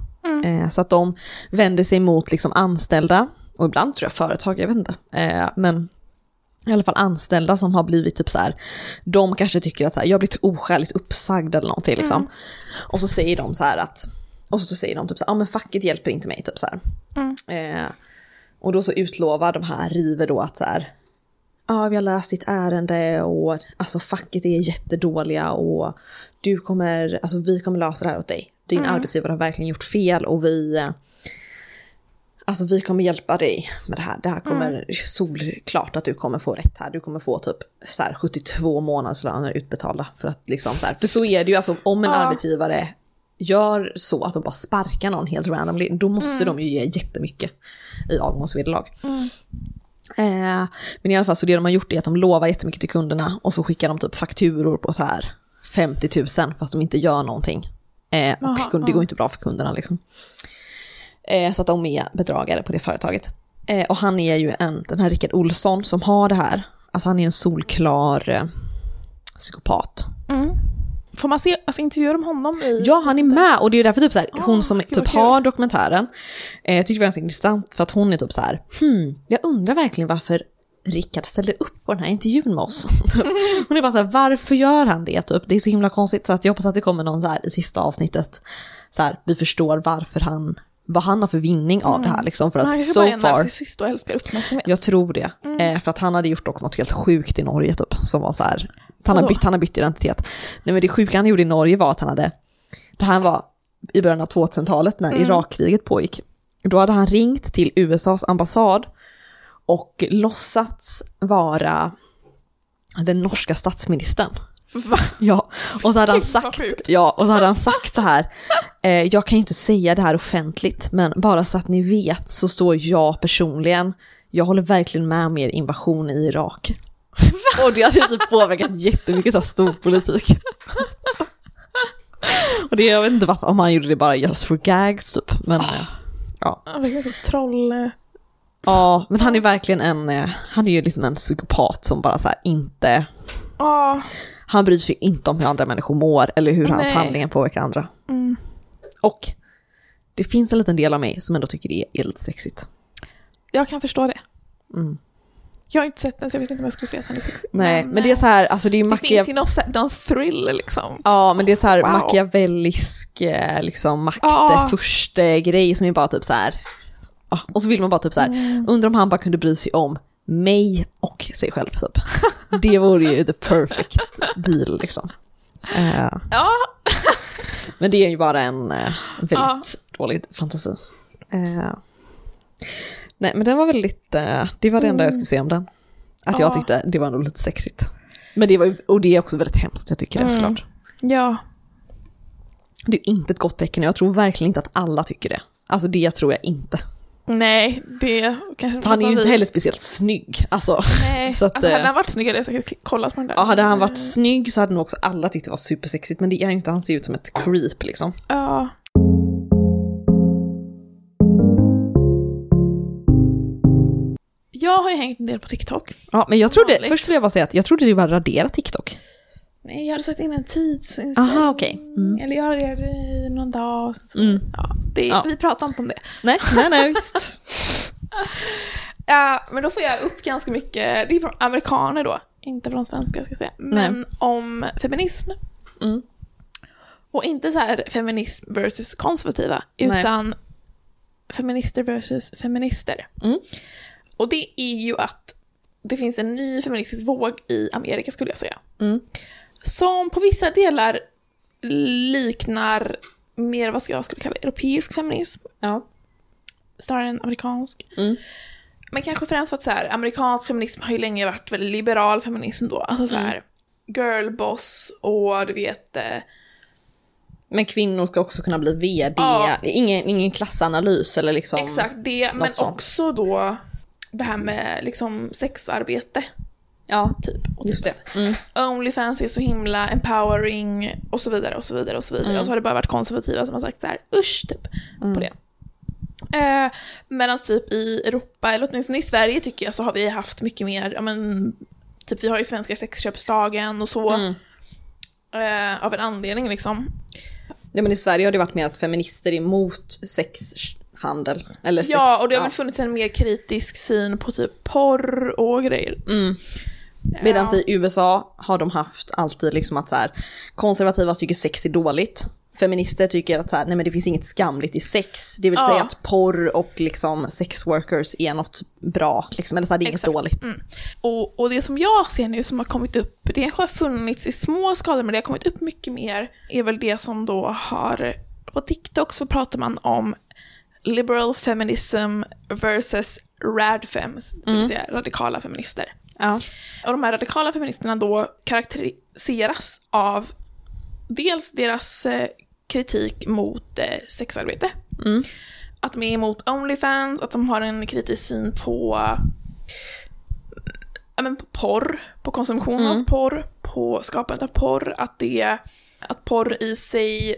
Eh, så att de vänder sig mot liksom anställda, och ibland tror jag företag, jag vet inte. Eh, men i alla fall anställda som har blivit typ så här, de kanske tycker att så här, jag har blivit oskäligt uppsagd eller någonting liksom. Och så säger de så här att, och så säger de typ så här, ja men facket hjälper inte mig typ så här. Eh, och då så utlovar de här River då att så här, ja vi har läst ditt ärende och alltså facket är jättedåliga och du kommer, alltså vi kommer lösa det här åt dig. Din arbetsgivare har verkligen gjort fel och vi, eh, alltså vi kommer hjälpa dig med det här. Det här kommer solklart att du kommer få rätt här. Du kommer få typ så här 72 månadslöner utbetalda för att liksom så här, för så är det ju alltså om en Ja. arbetsgivare gör så att de bara sparkar någon helt randomly, då måste de ju ge jättemycket i avgångsvederlag. Eh, men i alla fall så det de har gjort är att de lovar jättemycket till kunderna och så skickar de typ fakturor på så här 50 000 fast de inte gör någonting. Eh, och Jaha, kund- det går inte bra för kunderna liksom. Eh, så att de är bedragare på det företaget. Eh, och han är ju en, den här Rickard Olsson som har det här, alltså han är en solklar eh, psykopat. Mm. Får man se, alltså intervjuar de honom i... Ja, han är med och det är därför typ så här, Ah, hon som gud, typ har dokumentären, eh, jag tycker det var ganska intressant för att hon är typ så här, hmm, jag undrar verkligen varför Rickard ställde upp på den här intervjun med oss. Hon är bara så här, varför gör han det? Typ? Det är så himla konstigt så att jag hoppas att det kommer någon så här i sista avsnittet, så här, vi förstår varför han, vad han har för vinning av det här liksom. För han att bara är so en far, narcissist och älskar uppmärksamhet. jag tror det. Eh, för att han hade gjort också något helt sjukt i Norge typ, som var så här, han har, bytt, han har bytt identitet. Nej men det sjuka han gjorde i Norge var att han hade, det här var i början av 2000-talet när Irakkriget pågick. Då hade han ringt till USAs ambassad och låtsats vara den norska statsministern. Va? Ja, och så hade han sagt, ja, och så hade han sagt så här, eh, jag kan ju inte säga det här offentligt, men bara så att ni vet så står jag personligen, jag håller verkligen med om er invasion i Irak. och det hade typ påverkat jättemycket så här stor politik. och det, jag vet inte varför, om han gjorde det bara just for gags typ, men eh, ja. Ja, verkligen så troll... eh, Ja, men han är verkligen en, eh, han är ju liksom en psykopat som bara så här inte, Ja. han bryr sig inte om hur andra människor mår eller hur hans Nej. handlingar påverkar andra. Mm. Och det finns en liten del av mig som ändå tycker det är lite sexigt. Jag kan förstå det. Mm. Jag har inte sett den så jag vet inte om jag skulle säga att han är sexig. Nej, men det är så här, alltså det är Det Macchia... finns ju någon, så här- någon thrill liksom. Ja, men det är så här Wow. machiavellisk liksom Ja. maktfurste-grej som är bara typ så här. ja, Och så vill man bara typ så här, Mm. undrar om han bara kunde bry sig om mig och sig själv typ. Det vore ju the perfect deal liksom. Eh, Ja, men det är ju bara en eh, väldigt dålig fantasi. Eh, nej, men den var väldigt, eh, det var det enda jag skulle säga om den. Jag Ja. tyckte det var nog lite sexigt. Men det var och det är också väldigt hemskt att jag tycker det Mm. såklart. Ja. Det är inte ett gott tecken och jag tror verkligen inte att alla tycker det. Alltså det tror jag inte. Nej, det kanske han är ju inte heller speciellt snygg. Alltså, Nej, så att, alltså hade eh, han varit snyggare hade jag säkert kollat på den där. ja, hade han varit snygg så hade nog också alla tyckt det var supersexigt. Men det är ju inte, han ser ut som ett creep liksom. Ja. Jag har ju hängt en del på TikTok. Ja, men jag trodde, Vanligt. först vill jag bara säga att jag trodde det var raderat TikTok. Nej, jag hade satt in en tidsinställning. Aha, okej. Mm. Eller jag raderade i någon dag. och sen Så, Mm. ja, det, Ja. Vi pratar inte om det. Nej, nej, nej, visst. Ja, men då får jag upp ganska mycket, det är från amerikaner då, inte från svenskar ska jag säga, men om feminism. Mm. Och inte så här feminism versus konservativa, Nej. utan feminister versus feminister. Mm. Och det är ju att det finns en ny feministisk våg i Amerika skulle jag säga. Mm. Som på vissa delar liknar mer vad jag skulle kalla europeisk feminism, Ja. snarare än amerikansk. Mm. Men kanske främst för att så här, amerikansk feminism har ju länge varit väldigt liberal feminism då. Alltså så här, girlboss och du vet, eh, Men kvinnor ska också kunna bli vd, Ja. ingen, ingen klassanalys eller liksom... exakt det, men sånt. också då det här med liksom sexarbete, Ja, typ. Och just det. Mm. Onlyfans är så himla empowering och så vidare och så vidare och så vidare. Mm. Och så har det bara varit konservativa som har sagt så här, usch typ, på det. Eh, Medan typ i Europa, eller åtminstone i Sverige tycker jag, så har vi haft mycket mer, ja men, typ vi har ju svenska sexköpslagen och så, Mm. eh, av en anledning liksom. Ja men i Sverige har det varit mer att feminister är emot sexhandel. Eller sex. Ja, och det har väl funnits en mer kritisk syn på typ porr och grejer. Mm. Medan Ja. i USA har de haft alltid liksom att så här, konservativa tycker sex är dåligt. Feminister tycker att så här, nej men det finns inget skamligt i sex. Det vill Ja. säga att porr och liksom sex workers är något bra. Liksom, eller så här, det är inget Exakt. dåligt. Mm. Och, och det som jag ser nu som har kommit upp, det kanske har funnits i små skalor men det har kommit upp mycket mer, är väl det som då har, på TikTok så pratar man om liberal feminism versus radfems, det vill säga radikala feminister. Ja. Och de här radikala feministerna då karaktäriseras av dels deras eh, kritik mot eh, sexarbete. Mm. Att de är emot Onlyfans, att de har en kritisk syn på, ja, men på porr, på konsumtion av porr, på skapandet av porr, att, det, att porr i sig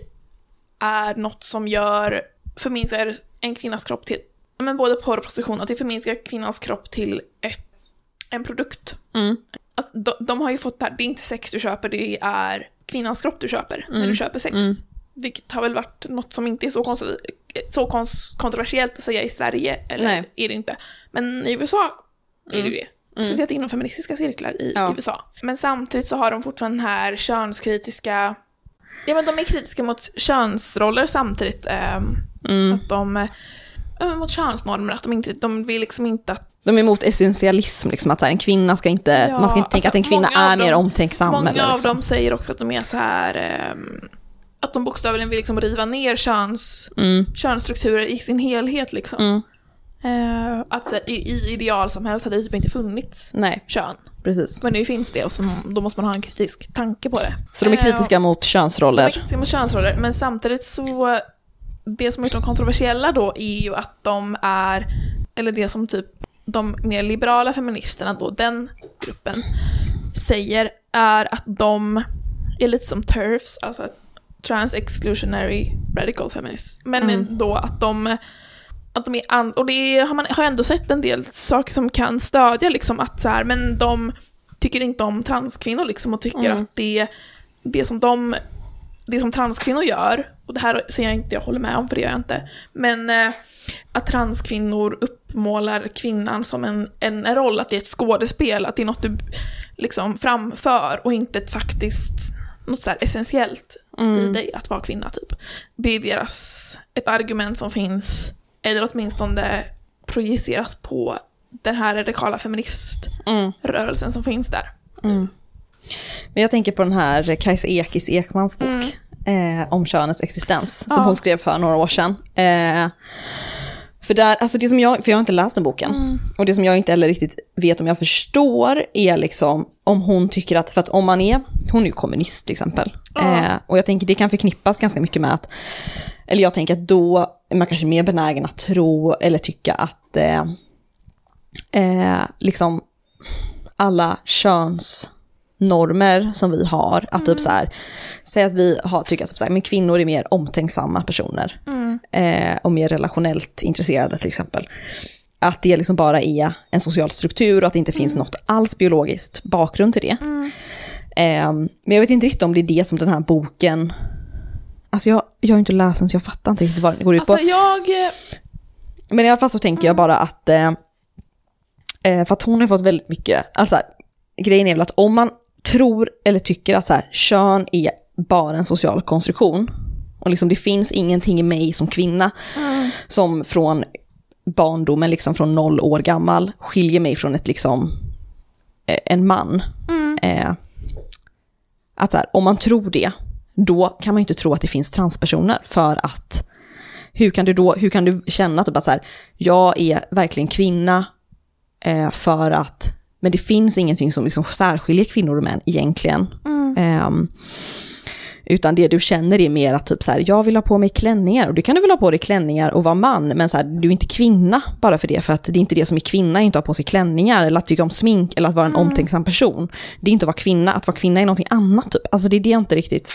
är något som gör, förminskar en kvinnas kropp till, men både porr och prostitution, att det förminskar kvinnans kropp till ett, en produkt. Mm. Att de, de har ju fått det här, det är inte sex du köper, det är kvinnans kropp du köper när Mm. du köper sex. Vilket har väl varit något som inte är så, konse- så kons- kontroversiellt att säga i Sverige, eller Nej. är det inte. Men i USA är det ju det. Speciellt inom feministiska cirklar i Ja. USA. Men samtidigt så har de fortfarande den här könskritiska, ja men de är kritiska mot könsroller samtidigt. ehm, Mm. Att de, eh, mot könsnormer, att de inte, de vill liksom inte att De är emot essentialism, liksom, att så här, en kvinna ska inte, Ja, man ska inte tänka alltså, att en kvinna av är mer dem- omtänksam. Många eller, av liksom. dem säger också att de är så här ehm, att de bokstavligen vill liksom riva ner köns, Mm. könsstrukturer i sin helhet. Liksom. Mm. Eh, att här, i, i idealsamhället hade det typ inte funnits Nej, kön. precis. Men nu finns det och så, då måste man ha en kritisk tanke på det. Så de är Eh, kritiska mot De är könsroller. kritiska mot könsroller, men samtidigt så det som har gjort dem kontroversiella då är ju att de är, eller det som typ de mer liberala feministerna då, den gruppen, säger är att de är lite som TERFs, alltså Trans Exclusionary Radical Feminists. Men ändå att de, att de är, an- och det har man har ändå sett en del saker som kan stödja liksom att så här, men de tycker inte om transkvinnor liksom och tycker Mm. att det, det som de det som transkvinnor gör, och det här säger jag inte jag håller med om för det gör jag inte, men eh, att transkvinnor uppmålar kvinnan som en, en, roll, att det är ett skådespel, att det är något du liksom framför och inte ett faktiskt, något så essentiellt i dig att vara kvinna typ. Det är deras, ett argument som finns, eller åtminstone projiceras på den här radikala feministrörelsen som finns där. Men jag tänker på den här Kajsa Ekis Ekmans bok eh, om könets existens, som Ja. hon skrev för några år sedan. Eh, För, där, alltså det som jag, för jag har inte läst den boken. Mm. Och det som jag inte heller riktigt vet om jag förstår är liksom om hon tycker att, för att om man är, hon är ju kommunist till exempel. Ja. Eh, och jag tänker det kan förknippas ganska mycket med att, eller jag tänker att då är man kanske mer benägen att tro eller tycka att eh, eh, liksom alla könsnormer som vi har, att typ så här, säg att vi har, tycker att typ så här, men kvinnor är mer omtänksamma personer eh, och mer relationellt intresserade till exempel. Att det liksom bara är en social struktur och att det inte finns något alls biologiskt bakgrund till det. Eh, men jag vet inte riktigt om det är det som den här boken, alltså jag, jag har inte läst den så jag fattar inte riktigt vad den går ut på. Alltså jag... eh, Men i alla fall så tänker jag bara att, eh, eh, för att hon har fått väldigt mycket, alltså grejen är väl att om man tror eller tycker att så här, kön är bara en social konstruktion, och liksom det finns ingenting i mig som kvinna som från barndomen, liksom från noll år gammal, skiljer mig från ett liksom, eh, en man. Eh, att så här, om man tror det, då kan man ju inte tro att det finns transpersoner för att hur kan du då, hur kan du känna typ att du bara så här, jag är verkligen kvinna eh, för att, men det finns ingenting som liksom särskiljer kvinnor och män egentligen. Ehm, utan det du känner är mer att typ så här, jag vill ha på mig klänningar och du kan du väl ha på dig klänningar och vara man, men så här, du är inte kvinna bara för det, för att det är inte det som är kvinna, inte att ha på sig klänningar eller att tycka om smink eller att vara en omtänksam person. Det är inte att vara kvinna, att vara kvinna är någonting annat typ. Alltså det är det jag inte riktigt...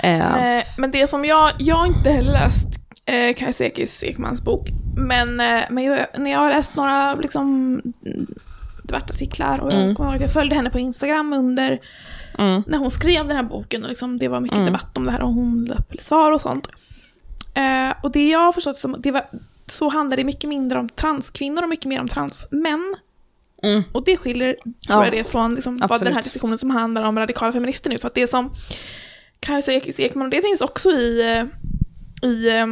Eh, Eh, men det som jag, jag har inte heller läst eh, Kajsekis Ekmans bok, men, eh, men jag, när jag har läst några liksom, mm, debattartiklar och jag kommer ihåg att jag följde henne på Instagram under mm, när hon skrev den här boken. Och liksom, det var mycket debatt om det här och hon upp svar och sånt. Eh, och det jag har förstått som, det var, så handlar det mycket mindre om transkvinnor och mycket mer om transmän. mm, Och det skiljer, tror Ja, jag det, från liksom, vad den här diskussionen som handlar om radikala feminister nu. För att det som Kajsa Ekis Ekman, och det finns också i, eh, i, eh,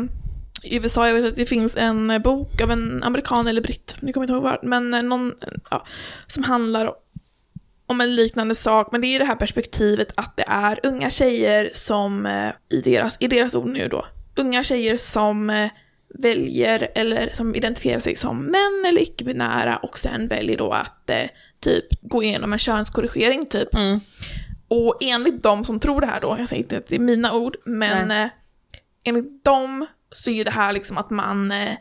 i USA, jag vet att det finns en eh, bok av en amerikan eller britt, nu kommer jag inte ihåg vad, men eh, någon, ja, som handlar om en liknande sak, men det är det här perspektivet att det är unga tjejer som, eh, i deras, i deras ord nu då, unga tjejer som väljer eller som identifierar sig som män eller icke-binära och sen väljer då att eh, typ gå igenom en könskorrigering typ. mm, Och enligt de som tror det här då, jag säger inte att det är mina ord, men eh, enligt dem så är det här liksom att man, eh,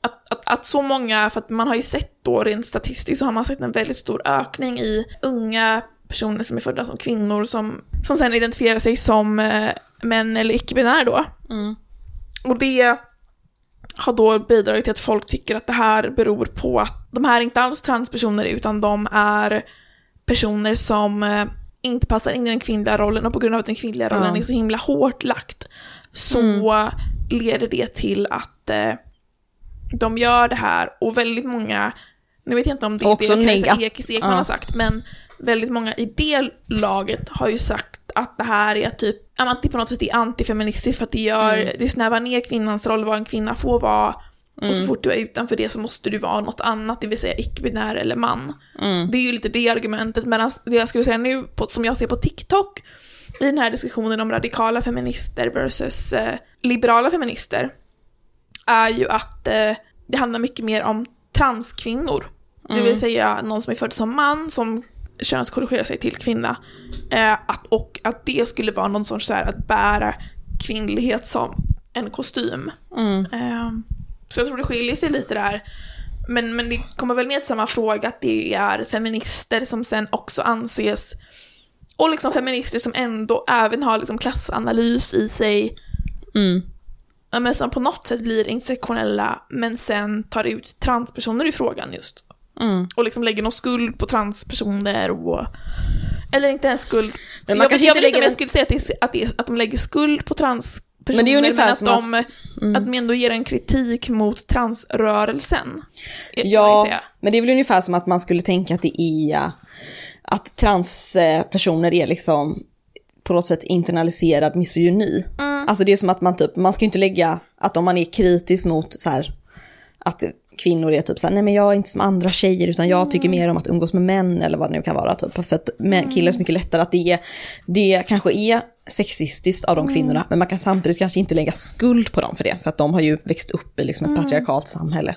att, att, att så många, för att man har ju sett då rent statistiskt så har man sett en väldigt stor ökning i unga personer som är födda som kvinnor som, som sen identifierar sig som eh, män eller icke-binära då. mm, Och det har då bidragit till att folk tycker att det här beror på att de här är inte alls transpersoner utan de är personer som eh, inte passar in i den kvinnliga rollen och på grund av att den kvinnliga rollen Ja. är så himla hårt lagt så leder det till att eh, de gör det här och väldigt många, nu vet jag inte om det är det Kajsa Ekis Ekman Ja. har sagt, men väldigt många i det laget har ju sagt att det här är typ, att det på något sätt är antifeministiskt för att det gör, det snävar ner kvinnans roll, vad en kvinna får vara. Och så fort du är utanför det så måste du vara något annat, det vill säga icke-binär eller man. mm, Det är ju lite det argumentet, medan det jag skulle säga nu, på, som jag ser på TikTok, i den här diskussionen om radikala feminister versus eh, liberala feminister, är ju att eh, det handlar mycket mer om transkvinnor. Det vill säga någon som är född som man, som könskorrigerar sig till kvinna. Eh, att, och att det skulle vara någon sorts så här, att bära kvinnlighet som en kostym. mm. Eh, så jag tror det skiljer sig lite där. Men, men det kommer väl ner till samma fråga att det är feminister som sen också anses och liksom feminister som ändå även har liksom klassanalys i sig, Mm. men som på något sätt blir intersektionella men sen tar ut transpersoner i frågan just. Mm. Och liksom lägger någon skuld på transpersoner och... Eller inte ens skuld. Men man jag kanske jag inte vet inte om jag skulle säga att, det, att, det, att de lägger skuld på transpersoner, Men det är ungefär att som att- Mm. de, att de ändå ger en kritik mot transrörelsen. ju Ja, men det är väl ungefär som att man skulle tänka att det är att transpersoner är liksom på något sätt internaliserad misogyni. Alltså det är som att man typ, man ska ju inte lägga, att om man är kritisk mot så här, att kvinnor är typ så här, nej men jag är inte som andra tjejer utan jag tycker mer om att umgås med män eller vad det nu kan vara typ. För att män, killar är så mycket lättare att det, är, det kanske är sexistiskt av de kvinnorna, men man kan samtidigt kanske inte lägga skuld på dem för det, för att de har ju växt upp i liksom ett patriarkalt samhälle.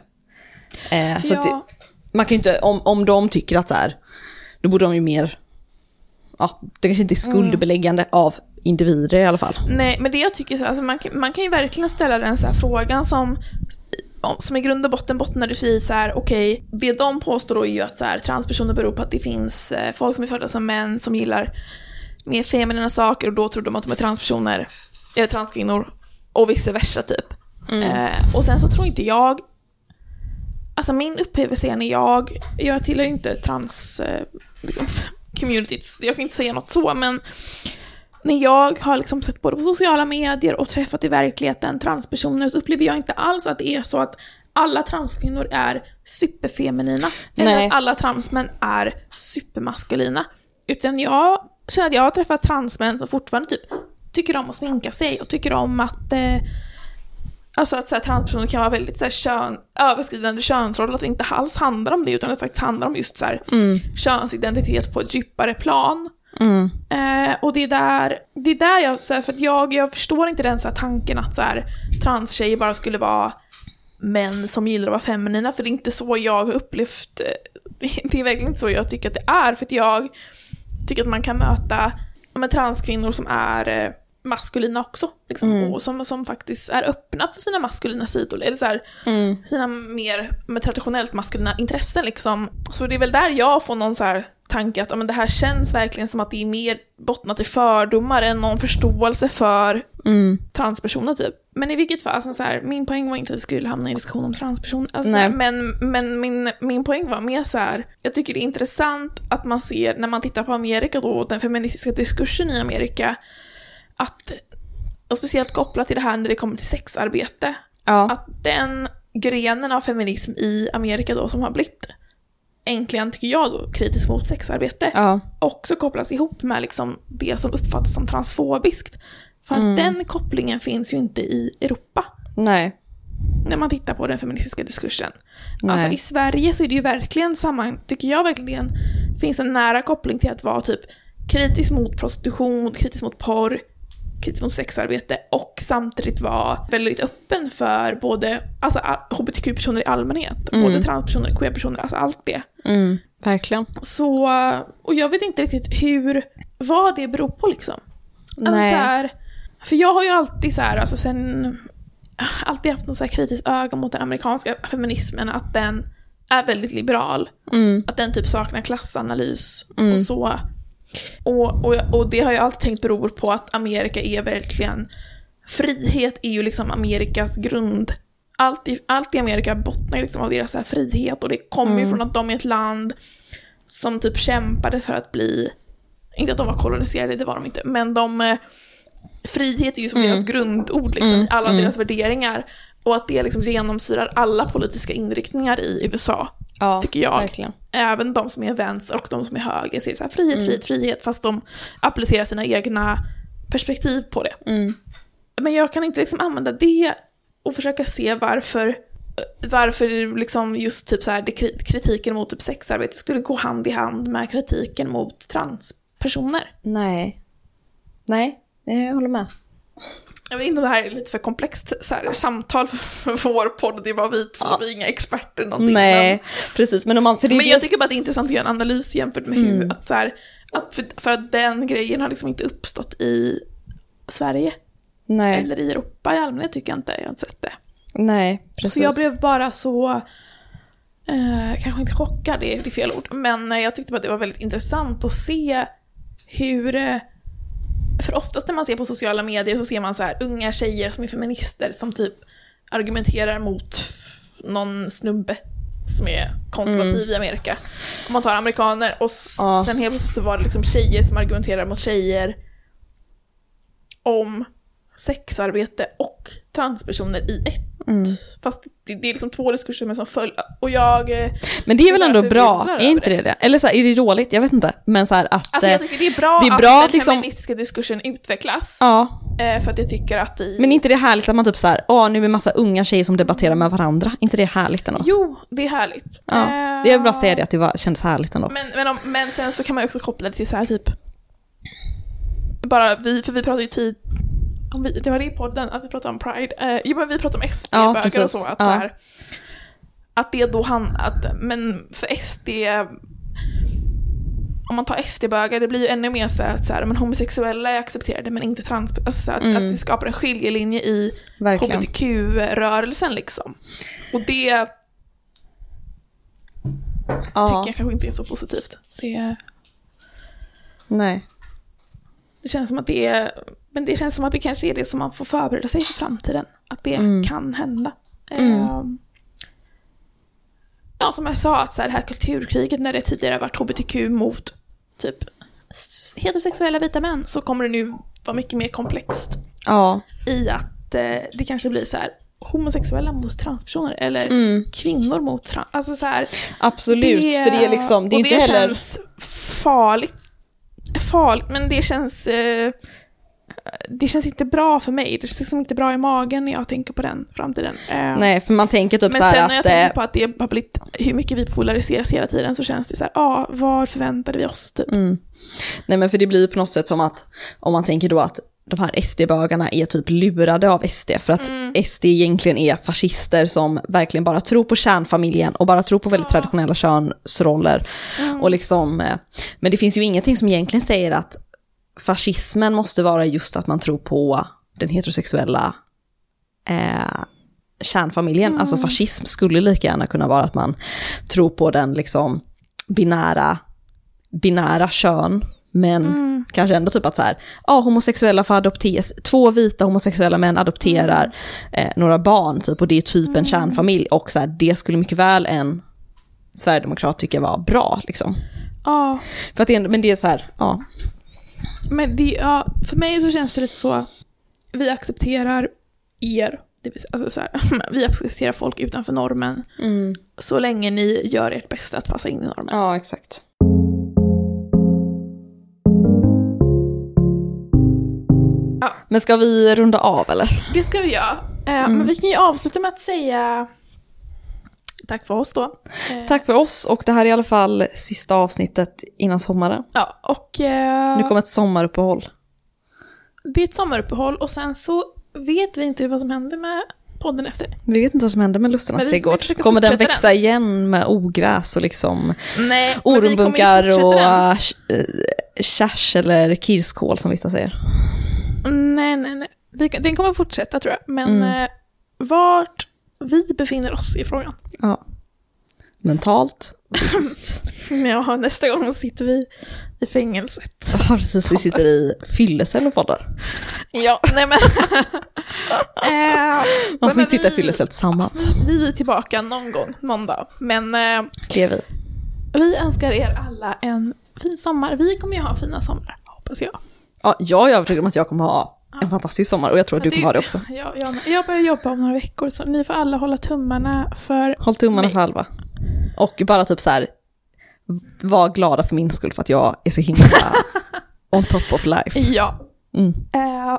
Eh, så Ja. det, man kan ju inte, om, om de tycker att så här, då borde de ju mer, ja, det kanske inte är skuldbeläggande av individer i alla fall. Nej, men det jag tycker så, alltså man, kan- man kan ju verkligen ställa den så här frågan som om- som i grund och botten bottnar i så här, okej, det de påstår då är ju att så här, transpersoner beror på att det finns eh, folk som är födda som män som gillar mer feminina saker och då tror de att de är transpersoner, eller transkvinnor, och vice versa typ. Eh, och sen så tror inte jag, alltså min upplevelse är när jag, jag tillhör ju inte trans eh, communityt, jag kan inte säga något så, men när jag har liksom sett både på sociala medier och träffat i verkligheten transpersoner så upplever jag inte alls att det är så att alla transkvinnor är superfeminina. Eller Nej. att alla transmän är supermaskulina. Utan jag känner att jag har träffat transmän som fortfarande typ tycker om att sminka sig och tycker om att eh, Alltså att så här, transpersoner kan vara väldigt så här, kön, överskridande könsroller, att det inte alls handlar om det utan att det faktiskt handlar om just så här, könsidentitet på ett djupare plan. Eh, och det är där, det är där jag, så här, för att jag, jag förstår inte den så här, tanken att så här, transtjejer bara skulle vara män som gillar att vara feminina, för det är inte så jag har upplevt, eh, det, är verkligen inte så jag tycker att det är, för att jag tycker att man kan möta men, transkvinnor som är eh, maskulina också, liksom, och som, som faktiskt är öppna för sina maskulina sidor, eller så här, sina mer med traditionellt maskulina intressen liksom. Så det är väl där jag får någon så här tanke att men det här känns verkligen som att det är mer bottnat i fördomar än någon förståelse för transpersoner typ. Men i vilket fall, alltså, så här, min poäng var inte att vi skulle hamna i en diskussion om transpersoner. Alltså, men men min, min poäng var mer så här, jag tycker det är intressant att man ser, när man tittar på Amerika då, den feministiska diskursen i Amerika, att, och speciellt kopplat till det här när det kommer till sexarbete, Ja. att den grenen av feminism i Amerika då som har blivit äntligen, tycker jag då, kritisk mot sexarbete, Ja. också kopplas ihop med liksom det som uppfattas som transfobiskt. För att den kopplingen finns ju inte i Europa Nej. när man tittar på den feministiska diskursen. Nej. Alltså i Sverige så är det ju verkligen samma, tycker jag verkligen, finns en nära koppling till att vara typ kritisk mot prostitution, kritisk mot porr, kritisk mot sexarbete och samtidigt vara väldigt öppen för både alltså, hbtq-personer i allmänhet, både transpersoner, queer-personer, alltså allt det. Mm, verkligen. Så, och jag vet inte riktigt hur, vad det beror på liksom. Alltså, Nej. så här, för jag har ju alltid så här, alltså sen, alltid haft något så här kritiskt öga mot den amerikanska feminismen, att den är väldigt liberal. Mm. Att den typ saknar klassanalys och så. Och, och, och det har jag alltid tänkt beror på att Amerika är verkligen, frihet är ju liksom Amerikas grund. Allt i, allt i Amerika bottnar liksom av deras här frihet och det kommer ju från att de är ett land som typ kämpade för att bli, inte att de var koloniserade, det var de inte, men de, eh, frihet är ju som deras grundord liksom, i alla deras värderingar. Och att det liksom genomsyrar alla politiska inriktningar i USA, Ja, tycker jag. verkligen. Även de som är vänster och de som är höger ser så här frihet, frihet, frihet, fast de applicerar sina egna perspektiv på det. Men jag kan inte liksom använda det och försöka se varför varför liksom just typ så här, kritiken mot typ sexarbete skulle gå hand i hand med kritiken mot transpersoner. Nej. Nej, jag håller med. Jag vet inte om det här är lite för komplext så här, samtal för, vår podd, det är bara vi två, vi är inga experter någonting. Nej, precis. Men, om man, för Men, men jag som- tycker bara att det är intressant att göra en analys jämfört med hur, att så här, att för, för att den grejen har liksom inte uppstått i Sverige. Nej, Eller i Europa i allmänhet tycker jag inte, jag har inte sett det. nej, precis. Så jag blev bara så, eh, kanske inte chockad, det är, det är fel ord, men eh, jag tyckte bara att det var väldigt intressant att se hur, eh, för oftast när man ser på sociala medier så ser man så här unga tjejer som är feminister som typ argumenterar mot någon snubbe som är konservativ i Amerika. Om man tar amerikaner och Ja. sen helt plötsligt så var det liksom tjejer som argumenterar mot tjejer om sexarbete och transpersoner i ett. Fast det, det är liksom två diskurser men som följer. Och jag... eh, Men det är väl Jag är ändå bra, är inte det det? Eller så här, är det dåligt? Jag vet inte. Men så här att... Alltså eh, jag tycker det är bra, det är att bra den att liksom- feministiska diskursen utvecklas. Ja, eh, För att jag tycker att i... men inte det härligt att man typ så här, åh nu är det massa unga tjejer som debatterar med varandra. inte det härligt ändå? Jo, det är härligt. Ja, Eh, det är bara att säga det, att det var, kändes härligt ändå. Men, men, om, men sen så kan man ju också koppla det till så här typ bara vi, för vi pratade ju tid, om vi, det var det i podden, att vi pratade om Pride. Eh, jo men vi pratade om Ja, SD-bögar och precis. så. Att, Ja. så här, att det då han, att, men för SD, om man tar SD-bögar, det blir ju ännu mer så att så här, men homosexuella är accepterade men inte trans, alltså att, Mm. att det skapar en skiljelinje i hbtq-rörelsen liksom. Och det Ja, tycker jag kanske inte är så positivt. Det, nej. det känns som att det är, men det känns som att det kanske är det som man får förbereda sig för framtiden. Att det Mm. kan hända. Mm. Ehm, ja, som jag sa, att så här, det här kulturkriget när det tidigare varit hbtq mot typ heterosexuella vita män så kommer det nu vara mycket mer komplext Ja. i att eh, det kanske blir så här homosexuella mot transpersoner eller Mm. kvinnor mot trans... Alltså så här, Absolut, för det är liksom, det är inte det heller... känns farligt. Farligt, men det känns... Eh, det känns inte bra för mig. Det känns liksom inte bra i magen när jag tänker på den framtiden. Eh, Nej, för man tänker typ men så här sen när jag att... tänker eh, på att det har blivit, hur mycket vi polariseras hela tiden så känns det så här, ja, ah, vad förväntade vi oss typ? Mm. Nej men för det blir på något sätt som att, om man tänker då att de här SD-bögarna är typ lurade av SD, för att Mm. SD egentligen är fascister som verkligen bara tror på kärnfamiljen och bara tror på väldigt traditionella könsroller. Mm. Och liksom, eh, men det finns ju ingenting som egentligen säger att fascismen måste vara just att man tror på den heterosexuella eh, kärnfamiljen. Alltså fascism skulle lika gärna kunna vara att man tror på den liksom binära, binära kön, men Mm. kanske ändå typ att så här, ja homosexuella får adopteras, två vita homosexuella män adopterar eh, några barn typ och det är typ en kärnfamilj och så här, det skulle mycket väl en sverigedemokrat tycka var bra liksom. Ja, För att det, men det är så här, ja. Men det, ja, för mig så känns det lite så, vi accepterar er, det vill, alltså så här, vi accepterar folk utanför normen så länge ni gör ert bästa att passa in i normen. Ja, exakt. Ja. Men ska vi runda av eller? Det ska vi göra. Eh, Mm. Men vi kan ju avsluta med att säga tack för oss då. Eh, Tack för oss och det här är i alla fall sista avsnittet innan sommaren. Ja, och eh, Nu kommer ett sommaruppehåll. det är ett sommaruppehåll och sen så vet vi inte vad som händer med podden efter det. Vi vet inte vad som händer med Lustarnas trädgård. Kommer den växa igen med ogräs och liksom Nej, ormbunkar och äh, kärs eller kirskål som vissa säger? Nej, nej, nej. Den kommer fortsätta tror jag. Men Mm. eh, vart vi befinner oss i frågan. Ja. Mentalt. Ja, nästa gång sitter vi i fängelset. Ja, precis. Vi sitter i fyllecell och poddar. Ja, nej men... eh, Man får men inte sitta i fyllecell tillsammans. Vi är tillbaka någon gång, någon dag. Men eh, Det är vi. vi önskar er alla en fin sommar. Vi kommer ju ha fina somrar, hoppas jag. Ja, jag är övertygad om att jag kommer ha en fantastisk sommar och jag tror att du kommer ha det också. Jag, jag, jag börjar jobba om några veckor, så ni får alla hålla tummarna för... Håll tummarna Nej. för Alva. Och bara typ så här, var glada för min skull för att jag är så himla on top of life. Ja. Mm. Eh,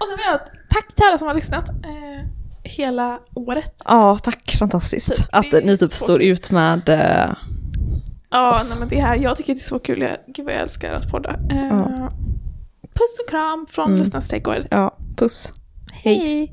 och sen vill jag tack till alla som har lyssnat eh, hela året. Ja, tack, fantastiskt. Typ, Att ni typ står ut med... eh, Ja, Oss. nej, men det här, jag tycker det är så kul. Jag, gud vad jag älskar att podda. Eh, Ja. Puss och kram från Mm. Lustnas trädgård. ja, puss. Hej. Hej.